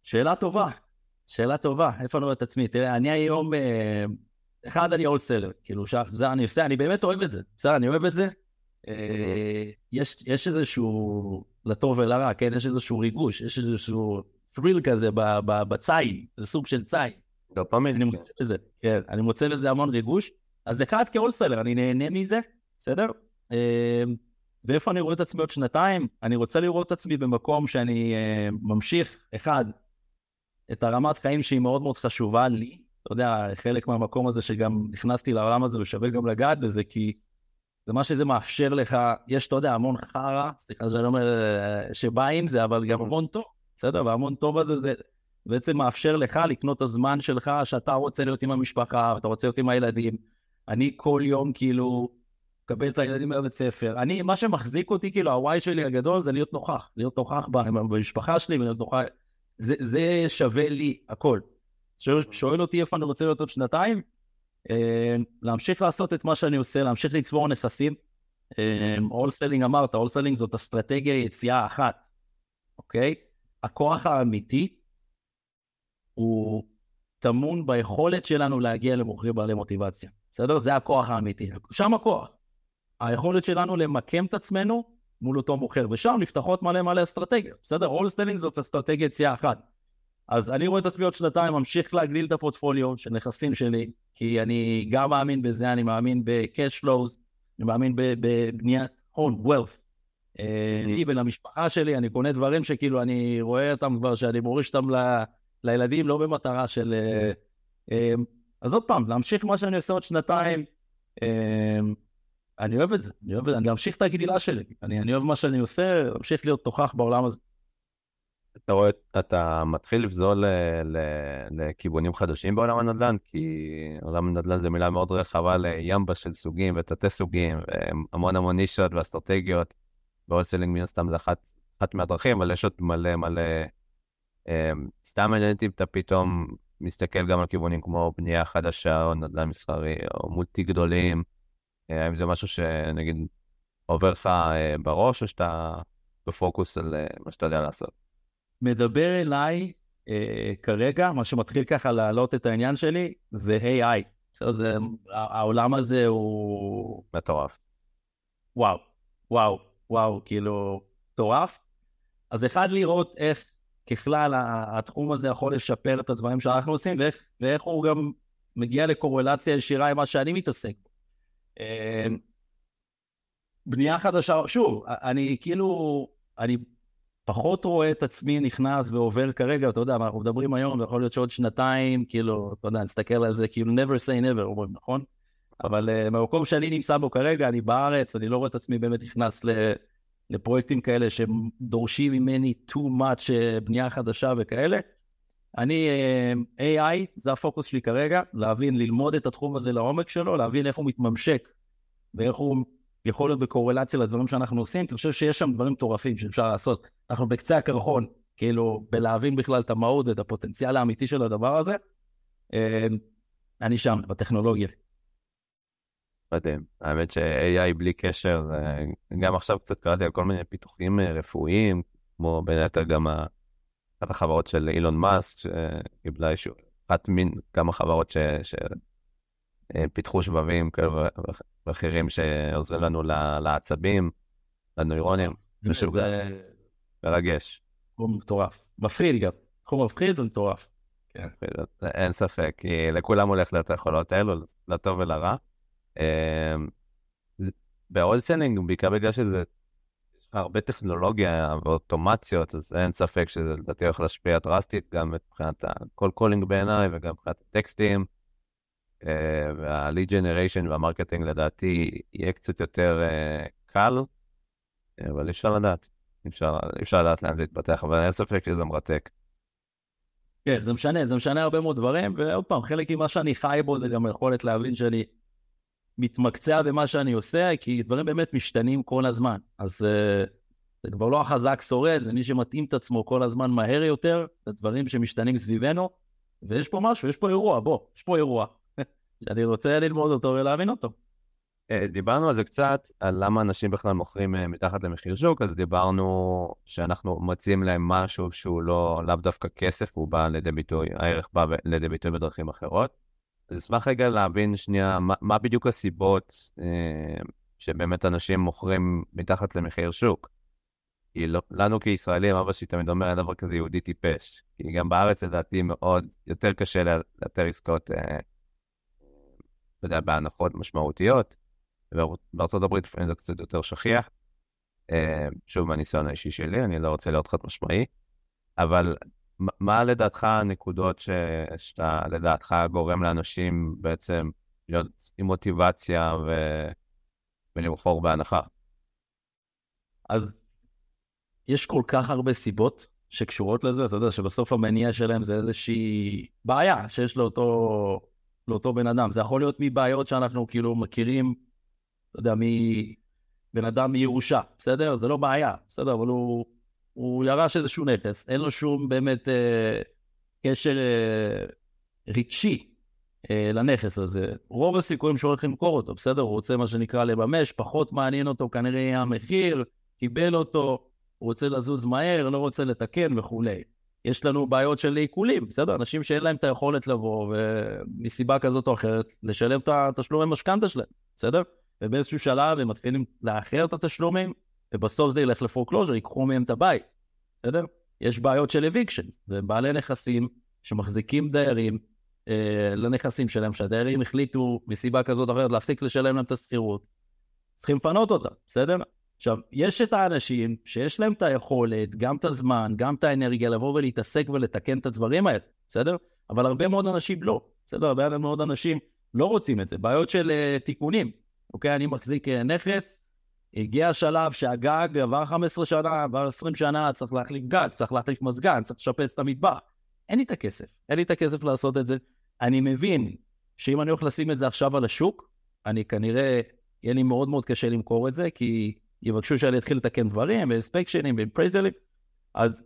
שאלה טובה, שאלה טובה, איפה אני רואה את עצמי? תראה, אני היום, uh, אחד, אני אולסלר, כאילו, זה אני עושה, אני באמת אוהב את זה, בסדר, אני אוהב את זה. Uh, יש, יש איזשהו לטוב ולרע, כן? יש איזשהו ריגוש, יש איזשהו thrill כזה בציד, זה סוג של ציד. דופמין. אני מוצא לזה, כן, אני מוצא לזה המון ריגוש. אז אחד כאולסלר, אני נהנה מזה, בסדר? אמ, ואיפה אני רואה את עצמי עוד שנתיים? אני רוצה לראות את עצמי במקום שאני uh, ממשיך, אחד, את הרמת חיים שהיא מאוד מאוד חשובה לי. אתה יודע, חלק מהמקום הזה שגם נכנסתי לעולם הזה ושווה גם לגעת בזה, כי זה מה שזה מאפשר לך, יש, אתה יודע, המון חרא, סליחה שאני אומר אה, שבא עם זה, אבל גם המון טוב, בסדר? והמון טוב הזה זה בעצם מאפשר לך לקנות את הזמן שלך, שאתה רוצה להיות עם המשפחה, אתה רוצה להיות עם הילדים. אני כל יום כאילו מקבל את הילדים מהבית ספר. אני, מה שמחזיק אותי, כאילו, הוואי שלי הגדול זה להיות נוכח, להיות נוכח במשפחה שלי ולהיות נוכח. זה, זה שווה לי הכל. שואל, שואל אותי איפה אני רוצה להיות עוד שנתיים? אה, להמשיך לעשות את מה שאני עושה, להמשיך לצבור נכסים. wholesaling אמרת, wholesaling זאת אסטרטגיה יציאה אחת, אוקיי? הכוח האמיתי הוא טמון ביכולת שלנו להגיע למוכרים בעלי מוטיבציה, בסדר? זה הכוח האמיתי, שם הכוח. היכולת שלנו למקם את עצמנו מול אותו מוכר, ושם נפתחות מלא מלא אסטרטגיות, בסדר? wholesaling זאת אסטרטגיה יציאה אחת. אז אני רואה את עצמי עוד שנתיים, ממשיך להגדיל את הפורטפוליו של נכסים שלי, כי אני גם מאמין בזה, אני מאמין ב-cash flows, אני מאמין בבניית הון, wealth. אה, לי ולמשפחה שלי, אני קונה דברים שכאילו אני רואה אותם כבר, שאני מוריש אותם לילדים, לא במטרה של... אה, אה, אז עוד פעם, להמשיך מה שאני עושה עוד שנתיים, אני אוהב את זה, אני אוהב את זה, אני אמשיך את הגדילה שלי, אני, אני אוהב מה שאני עושה, אמשיך להיות תוכח בעולם הזה. אתה רואה, אתה מתחיל לבזול לכיוונים חדשים בעולם הנדל"ן, כי עולם הנדל"ן זה מילה מאוד רחבה לימבה של סוגים ותתי סוגים, והמון המון נישות ואסטרטגיות. והולסלינג מן הסתם זה אחת, אחת מהדרכים, אבל יש עוד מלא מלא... אמ, סתם מעניין אותי אם אתה פתאום מסתכל גם על כיוונים כמו בנייה חדשה או נדל"ן מסחרי או מולטי גדולים, אה, האם זה משהו שנגיד עובר לך אה, בראש או שאתה בפוקוס על אה, מה שאתה יודע לעשות? מדבר אליי אה, כרגע, מה שמתחיל ככה להעלות את העניין שלי, זה AI. זה, העולם הזה הוא... מטורף. וואו, וואו, וואו, כאילו, מטורף. אז אחד לראות איך ככלל התחום הזה יכול לשפר את הדברים שאנחנו עושים, ואיך, ואיך הוא גם מגיע לקורלציה ישירה עם מה שאני מתעסק בו. אה, בנייה חדשה, שוב, אני כאילו, אני פחות רואה את עצמי נכנס ועובר כרגע, אתה יודע, אנחנו מדברים היום, ויכול להיות שעוד שנתיים, כאילו, אתה יודע, נסתכל על זה, כאילו, never say never, אומרים, נכון? אבל uh, במקום שאני נמצא בו כרגע, אני בארץ, אני לא רואה את עצמי באמת נכנס לפרויקטים כאלה שדורשים ממני too much uh, בנייה חדשה וכאלה. אני, אה, AI, זה הפוקוס שלי כרגע, להבין, ללמוד את התחום הזה לעומק שלו, להבין איך הוא מתממשק ואיך הוא יכול להיות בקורלציה לדברים שאנחנו עושים, כי אני חושב שיש שם דברים מטורפים שאפשר לעשות. אנחנו בקצה הקרחון, כאילו, בלהבין בכלל את המהות ואת הפוטנציאל האמיתי של הדבר הזה. אה, אני שם, בטכנולוגיה. מדהים. האמת ש-AI בלי קשר, זה... גם עכשיו קצת קראתי על כל מיני פיתוחים אה, רפואיים, כמו בין היתר גם אחת החברות של אילון מאסק, שקיבלה אישור, אחת מין כמה חברות ש... שפיתחו שבבים כאלה ואחרים שעוזרים לנו לעצבים, לנוירונים. זה מרגש. תחום מטורף. מפחיד גם. תחום מפחיד ומטורף. כן. אין ספק, כי לכולם הולך להיות היכולות האלו, לטוב ולרע. אמ, באולסנינג, בעיקר בגלל שזה הרבה טכנולוגיה ואוטומציות, אז אין ספק שזה לדעתי הולך להשפיע דרסטית גם מבחינת ה-call calling בעיניי וגם מבחינת הטקסטים. אה, וה-lead generation והמרקטינג לדעתי יהיה קצת יותר אה, קל, אבל אי אפשר לדעת. אפשר, אפשר לדעת לאן זה יתפתח, אבל אין ספק שזה מרתק. כן, זה משנה, זה משנה הרבה מאוד דברים, ועוד פעם, חלק ממה שאני חי בו זה גם היכולת להבין שאני מתמקצע במה שאני עושה, כי דברים באמת משתנים כל הזמן. אז uh, זה כבר לא החזק שורד, זה מי שמתאים את עצמו כל הזמן מהר יותר, זה דברים שמשתנים סביבנו, ויש פה משהו, יש פה אירוע, בוא, יש פה אירוע, שאני רוצה ללמוד אותו ולהבין אותו. אה, דיברנו על זה קצת, על למה אנשים בכלל מוכרים אה, מתחת למחיר שוק, אז דיברנו שאנחנו מציעים להם משהו שהוא לא, לאו דווקא כסף, הוא בא לידי ביטוי, הערך בא לידי ביטוי בדרכים אחרות. אז אשמח רגע להבין שנייה, מה, מה בדיוק הסיבות אה, שבאמת אנשים מוכרים מתחת למחיר שוק. כי לא, לנו כישראלים, אבא שלי תמיד אומר, אין דבר כזה יהודי טיפש. כי גם בארץ לדעתי מאוד יותר קשה לאתר עסקאות, אה, אתה יודע, בהנחות משמעותיות. ובארצות הברית לפעמים זה קצת יותר שכיח. אה, שוב, מהניסיון האישי שלי, אני לא רוצה להיות חד משמעי, אבל מה לדעתך הנקודות ש... שאתה לדעתך גורם לאנשים בעצם להיות עם מוטיבציה ו... ולמכור בהנחה? אז יש כל כך הרבה סיבות שקשורות לזה, אתה יודע שבסוף המניע שלהם זה איזושהי בעיה שיש לאותו, לאותו בן אדם. זה יכול להיות מבעיות שאנחנו כאילו מכירים אתה יודע, מבן אדם מירושה, בסדר? זה לא בעיה, בסדר? אבל הוא, הוא ירש איזשהו נכס, אין לו שום באמת אה, קשר אה, רגשי אה, לנכס הזה. רוב הסיכויים שהוא הולך למכור אותו, בסדר? הוא רוצה מה שנקרא לממש, פחות מעניין אותו כנראה המחיר, קיבל אותו, הוא רוצה לזוז מהר, לא רוצה לתקן וכולי. יש לנו בעיות של עיקולים, בסדר? אנשים שאין להם את היכולת לבוא ומסיבה כזאת או אחרת לשלם את התשלומי משכנתה שלהם, בסדר? ובאיזשהו שלב הם מתחילים לאחר את התשלומים, ובסוף זה ילך ל foreclosure, ייקחו מהם את הבית, בסדר? יש בעיות של eviction, זה בעלי נכסים שמחזיקים דיירים אה, לנכסים שלהם, שהדיירים החליטו מסיבה כזאת או אחרת להפסיק לשלם להם את השכירות, צריכים לפנות אותם, בסדר? עכשיו, יש את האנשים שיש להם את היכולת, גם את הזמן, גם את האנרגיה, לבוא ולהתעסק ולתקן את הדברים האלה, בסדר? אבל הרבה מאוד אנשים לא, בסדר? הרבה מאוד אנשים לא רוצים את זה. בעיות של uh, תיקונים, אוקיי? אני מחזיק אה, נכס, הגיע השלב שהגג עבר 15 שנה, עבר 20 שנה, צריך להחליף גג, צריך להחליף מזגן, צריך לשפץ את המטבח. אין לי את הכסף, אין לי את הכסף לעשות את זה. אני מבין שאם אני הולך לשים את זה עכשיו על השוק, אני כנראה, יהיה לי מאוד מאוד קשה למכור את זה, כי יבקשו שאני אתחיל לתקן דברים, ואספקשנים, ואימפרייזלים, אז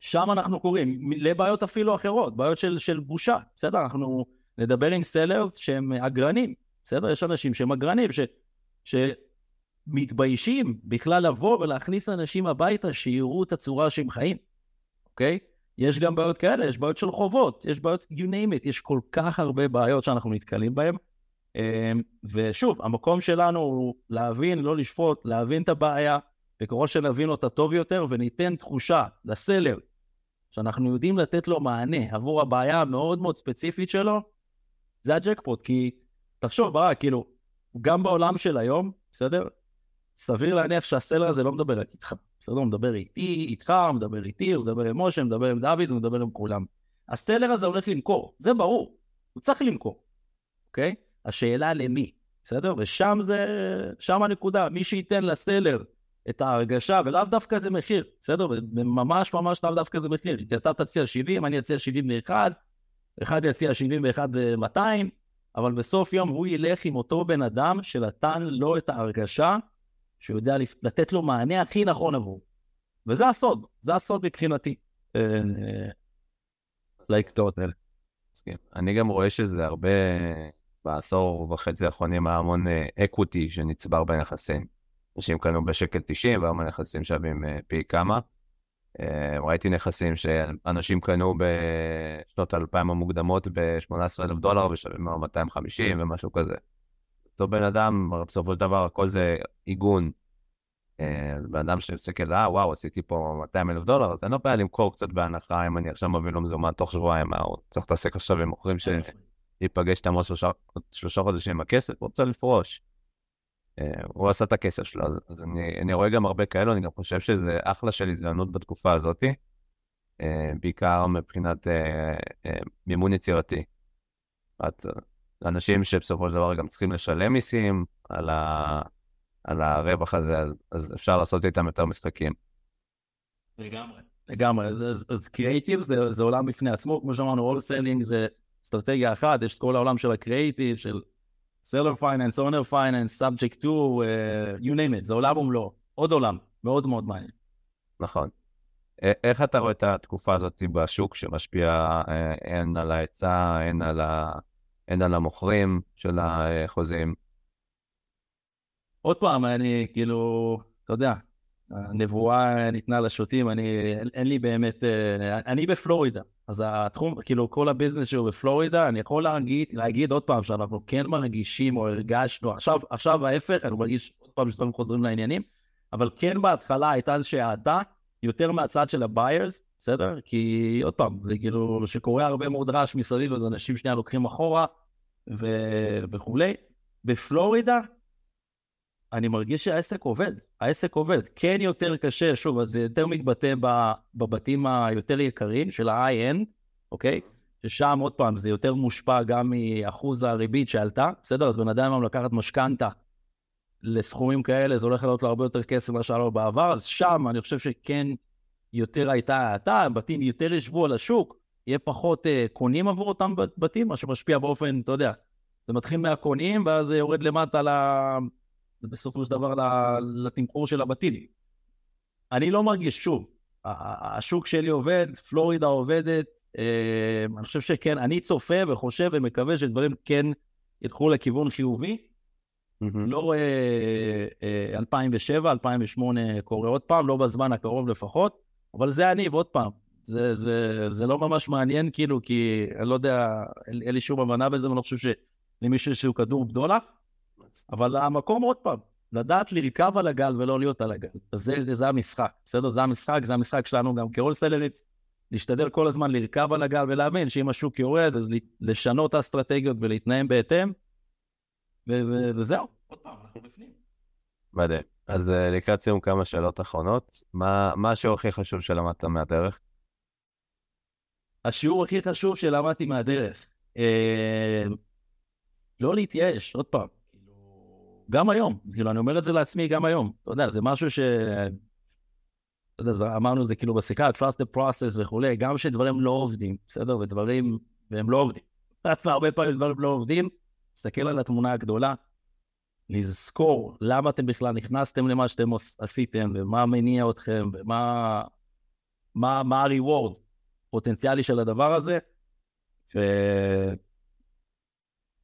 שם אנחנו קוראים, לבעיות אפילו אחרות, בעיות של, של בושה, בסדר? אנחנו נדבר עם סלרס שהם אגרנים, בסדר? יש אנשים שהם אגרנים, ש... שמתביישים בכלל לבוא ולהכניס אנשים הביתה שיראו את הצורה שהם חיים, אוקיי? יש גם בעיות כאלה, יש בעיות של חובות, יש בעיות, you name it, יש כל כך הרבה בעיות שאנחנו נתקלים בהן. אמ, ושוב, המקום שלנו הוא להבין, לא לשפוט, להבין את הבעיה, וככל שנבין אותה טוב יותר וניתן תחושה לסלר שאנחנו יודעים לתת לו מענה עבור הבעיה המאוד מאוד ספציפית שלו, זה הג'קפוט, כי תחשוב, ברק, כאילו, גם בעולם של היום, בסדר? סביר להניח שהסלר הזה לא מדבר רק איתך, בסדר? הוא מדבר איתי, איתך, הוא מדבר איתי, הוא מדבר עם משה, הוא מדבר עם דוד, הוא מדבר עם כולם. הסלר הזה הולך למכור, זה ברור, הוא צריך למכור, אוקיי? השאלה למי, בסדר? ושם זה, שם הנקודה, מי שייתן לסלר את ההרגשה, ולאו דווקא זה מחיר, בסדר? ממש ממש לאו דווקא זה מחיר. כי אתה תציע 70, אני אציע 71, אחד יציע 71 200, אבל בסוף יום הוא ילך עם אותו בן אדם שנתן לו את ההרגשה שהוא יודע לתת לו מענה הכי נכון עבור. וזה הסוד, זה הסוד מבחינתי. לאקטורת האלה. אני גם רואה שזה הרבה, בעשור וחצי האחרונים היה המון אקוויטי שנצבר בנכסים. אנשים קנו בשקל 90 והיום הנכסים שווים פי כמה. ראיתי נכסים שאנשים קנו בשנות האלפיים המוקדמות ב-18,000 דולר ושווים 250 ומשהו כזה. אותו בן אדם, בסופו של דבר הכל זה עיגון. בן אדם שמסתכל, אה, וואו, עשיתי פה 200 אלף דולר, אז אין לו בעיה למכור קצת בהנחה, אם אני עכשיו מביא לו מזומן תוך שבועיים, הוא צריך להתעסק עכשיו עם מוכרים שיפגש איתם עוד שלושה חודשים עם הכסף, הוא רוצה לפרוש. הוא עשה את הכסף שלו, אז, אז אני, אני רואה גם הרבה כאלו, אני גם חושב שזה אחלה של הזדמנות בתקופה הזאת, בעיקר מבחינת מימון יצירתי. את, אנשים שבסופו של דבר גם צריכים לשלם מיסים על, ה, על הרווח הזה, אז, אז אפשר לעשות איתם יותר משחקים. לגמרי. לגמרי, אז, אז, אז קריאיטיב זה, זה עולם בפני עצמו, כמו שאמרנו, wholesaling זה אסטרטגיה אחת, יש את כל העולם של הקריאיטיב, של seller finance, owner finance, subject 2, you name it, זה עולם ומלואו, עוד עולם, מאוד מאוד מעניין. נכון. איך אתה רואה את התקופה הזאת בשוק שמשפיע הן על ההיצע, הן על, ה... הן על המוכרים של החוזים? עוד פעם, אני כאילו, אתה יודע, הנבואה ניתנה לשוטים, אני, אין לי באמת, אני בפלורידה, אז התחום, כאילו כל הביזנס שהוא בפלורידה, אני יכול להגיד, להגיד עוד פעם שאנחנו כן מרגישים או הרגשנו, עכשיו, עכשיו ההפך, אני מרגיש עוד פעם שדברים חוזרים לעניינים, אבל כן בהתחלה הייתה איזושהי האטה, יותר מהצד של הביירס, בסדר? כי עוד פעם, זה כאילו שקורה הרבה מאוד רעש מסביב, אז אנשים שנייה לוקחים אחורה ו... וכולי. בפלורידה, אני מרגיש שהעסק עובד, העסק עובד. כן יותר קשה, שוב, זה יותר מתבטא בבתים היותר יקרים של ה-high-end, אוקיי? ששם, עוד פעם, זה יותר מושפע גם מאחוז הריבית שעלתה, בסדר? אז בן אדם היום לקחת משכנתה לסכומים כאלה, זה הולך לעלות לו הרבה יותר כסף ממה שהיה לו בעבר, אז שם אני חושב שכן יותר הייתה האטה, בתים יותר ישבו על השוק, יהיה פחות uh, קונים עבור אותם בתים, מה שמשפיע באופן, אתה יודע, זה מתחיל מהקונים, ואז זה יורד למטה ל... בסופו של דבר לתמחור של הבתים. אני לא מרגיש, שוב, השוק שלי עובד, פלורידה עובדת, אה, אני חושב שכן, אני צופה וחושב ומקווה שדברים כן ילכו לכיוון חיובי. Mm-hmm. לא רואה 2007, 2008 קורה עוד פעם, לא בזמן הקרוב לפחות, אבל זה אני, ועוד פעם, זה, זה, זה לא ממש מעניין, כאילו, כי אני לא יודע, אין, אין לי שום הבנה בזה, ואני לא חושב שלמישהו יש איזשהו כדור בדולח. אבל המקום, עוד פעם, לדעת לרכב על הגל ולא להיות על הגל. זה, זה המשחק, בסדר? זה המשחק, זה המשחק שלנו גם כהולסלרית. להשתדל כל הזמן לרכב על הגל ולהאמין שאם השוק יורד, אז לשנות את האסטרטגיות ולהתנהם בהתאם, וזהו, עוד פעם, אנחנו בפנים. מדהים. אז אה, לקראת סיום כמה שאלות אחרונות. מה, מה השיעור הכי חשוב שלמדת מהדרך? השיעור הכי חשוב שלמדתי מהדרך. אה, לא להתייאש, עוד פעם. גם היום, כאילו, אני אומר את זה לעצמי גם היום. אתה יודע, זה משהו ש... אתה יודע, אמרנו את זה כאילו בשיחה, trust the process וכולי, גם שדברים לא עובדים, בסדר? ודברים, והם לא עובדים. הרבה פעמים דברים לא עובדים, תסתכל על התמונה הגדולה, לזכור למה אתם בכלל נכנסתם למה שאתם עשיתם, ומה מניע אתכם, ומה מה, מה ה-reward פוטנציאלי של הדבר הזה, ו...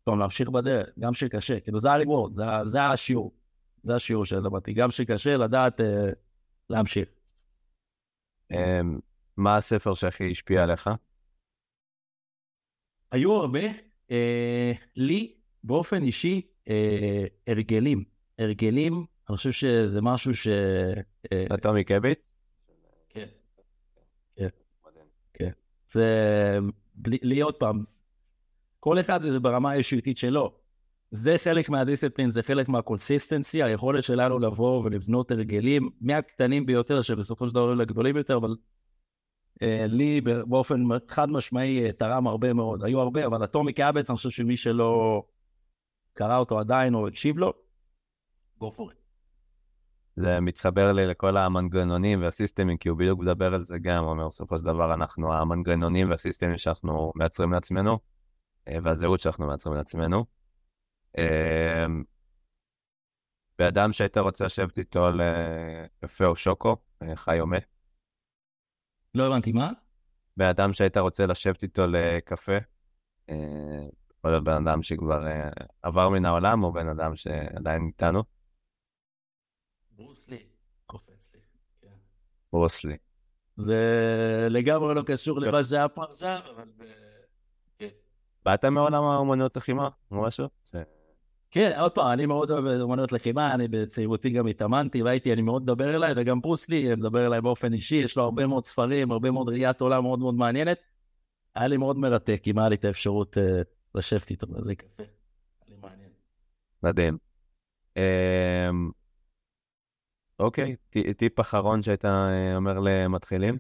טוב, להמשיך בדרך, גם שקשה, כאילו זה הריבורד, זה, זה השיעור, זה השיעור שלמדתי, גם שקשה לדעת אה, להמשיך. אה, מה הספר שהכי השפיע עליך? היו הרבה, אה, לי באופן אישי, הרגלים, הרגלים, אני חושב שזה משהו ש... אה, Atomic Habits? כן, כן, כן. זה, לי עוד פעם, כל אחד זה ברמה האישיותית שלו. זה חלק מה discipline, זה חלק מה consistency, היכולת שלנו לבוא ולבנות הרגלים מהקטנים ביותר, שבסופו של דבר לגדולים יותר, אבל אה, לי באופן חד משמעי אה, תרם הרבה מאוד. היו הרבה, אבל אטומי קאבץ, אני חושב שמי שלא קרא אותו עדיין או הקשיב לו, go for it. זה מתחבר לי לכל המנגנונים והסיסטמים, כי הוא בדיוק מדבר על זה גם, הוא אומר, בסופו של דבר אנחנו המנגנונים והסיסטמים שאנחנו מייצרים לעצמנו. והזהות שאנחנו מייצרים לעצמנו. באדם שהיית רוצה לשבת איתו לקפה או שוקו, חי או מת. לא הבנתי מה? באדם שהיית רוצה לשבת איתו לקפה, יכול להיות בן אדם שכבר עבר מן העולם, או בן אדם שעדיין איתנו. ברוסלי, קופץ לי. כן. ברוסלי. זה לגמרי לא קשור למה שהיה פה עכשיו, אבל... כן. באת מעולם האומנות לחימה או משהו? כן, עוד פעם, אני מאוד אוהב אומנות לחימה, אני בצעירותי גם התאמנתי, והייתי, אני מאוד מדבר אליי, וגם ברוסלי מדבר אליי באופן אישי, יש לו הרבה מאוד ספרים, הרבה מאוד ראיית עולם מאוד מאוד מעניינת. היה לי מאוד מרתק, אם היה לי את האפשרות uh, לשבת איתו בזה קפה. היה לי מעניין. מדהים. Um, אוקיי, טיפ אחרון שהיית אה, אומר למתחילים?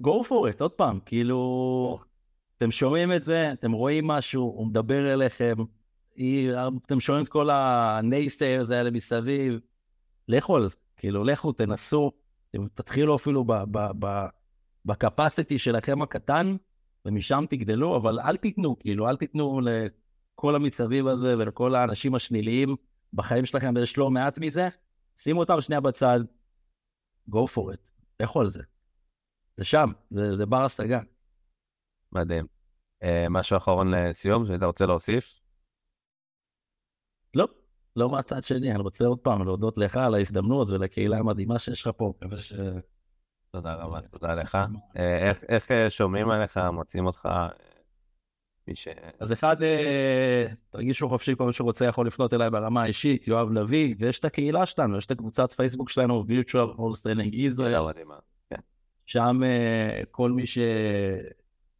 go for it, עוד פעם, כאילו, אתם שומעים את זה, אתם רואים משהו, הוא מדבר אליכם, אתם שומעים את כל הנייסיירס האלה מסביב, לכו על זה, כאילו, לכו, תנסו, תתחילו אפילו בקפסיטי שלכם הקטן, ומשם תגדלו, אבל אל תיתנו, כאילו, אל תיתנו לכל המסביב הזה ולכל האנשים השניליים בחיים שלכם, ויש לא מעט מזה, שימו אותם שנייה בצד, go for it, לכו על זה. זה שם, זה, זה בר השגה. מדהים. Uh, משהו אחרון לסיום שהיית רוצה להוסיף? לא, לא מהצד שני, אני רוצה עוד פעם להודות לך על ההזדמנות ולקהילה המדהימה שיש לך פה, מקווה ש... תודה רבה, תודה לך. אה, איך, אה, שומעים עליך, מוצאים אותך? ש... אז אחד, תרגישו חופשי, כל מי שרוצה יכול לפנות אליי ברמה האישית, יואב לביא, ויש את הקהילה שלנו, יש את הקבוצת פייסבוק שלנו, virtual wholesaling Israel. כן. שם כל מי ש...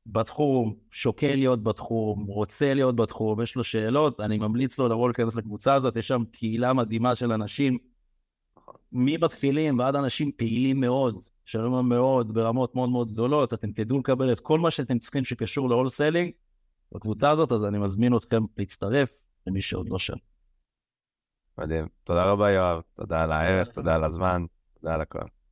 בתחום, שוקל להיות בתחום, רוצה להיות בתחום, יש לו שאלות, אני ממליץ לו לבוא להיכנס לקבוצה הזאת, יש שם קהילה מדהימה של אנשים, ממתחילים ועד אנשים פעילים מאוד, שלום מאוד, ברמות מאוד מאוד גדולות, אתם תדעו לקבל את כל מה שאתם צריכים שקשור ל-all selling בקבוצה הזאת, אז אני מזמין אתכם להצטרף למי שעוד לא שם. מדהים. תודה רבה, יואב. תודה על הערך, תודה על הזמן, תודה על הכל.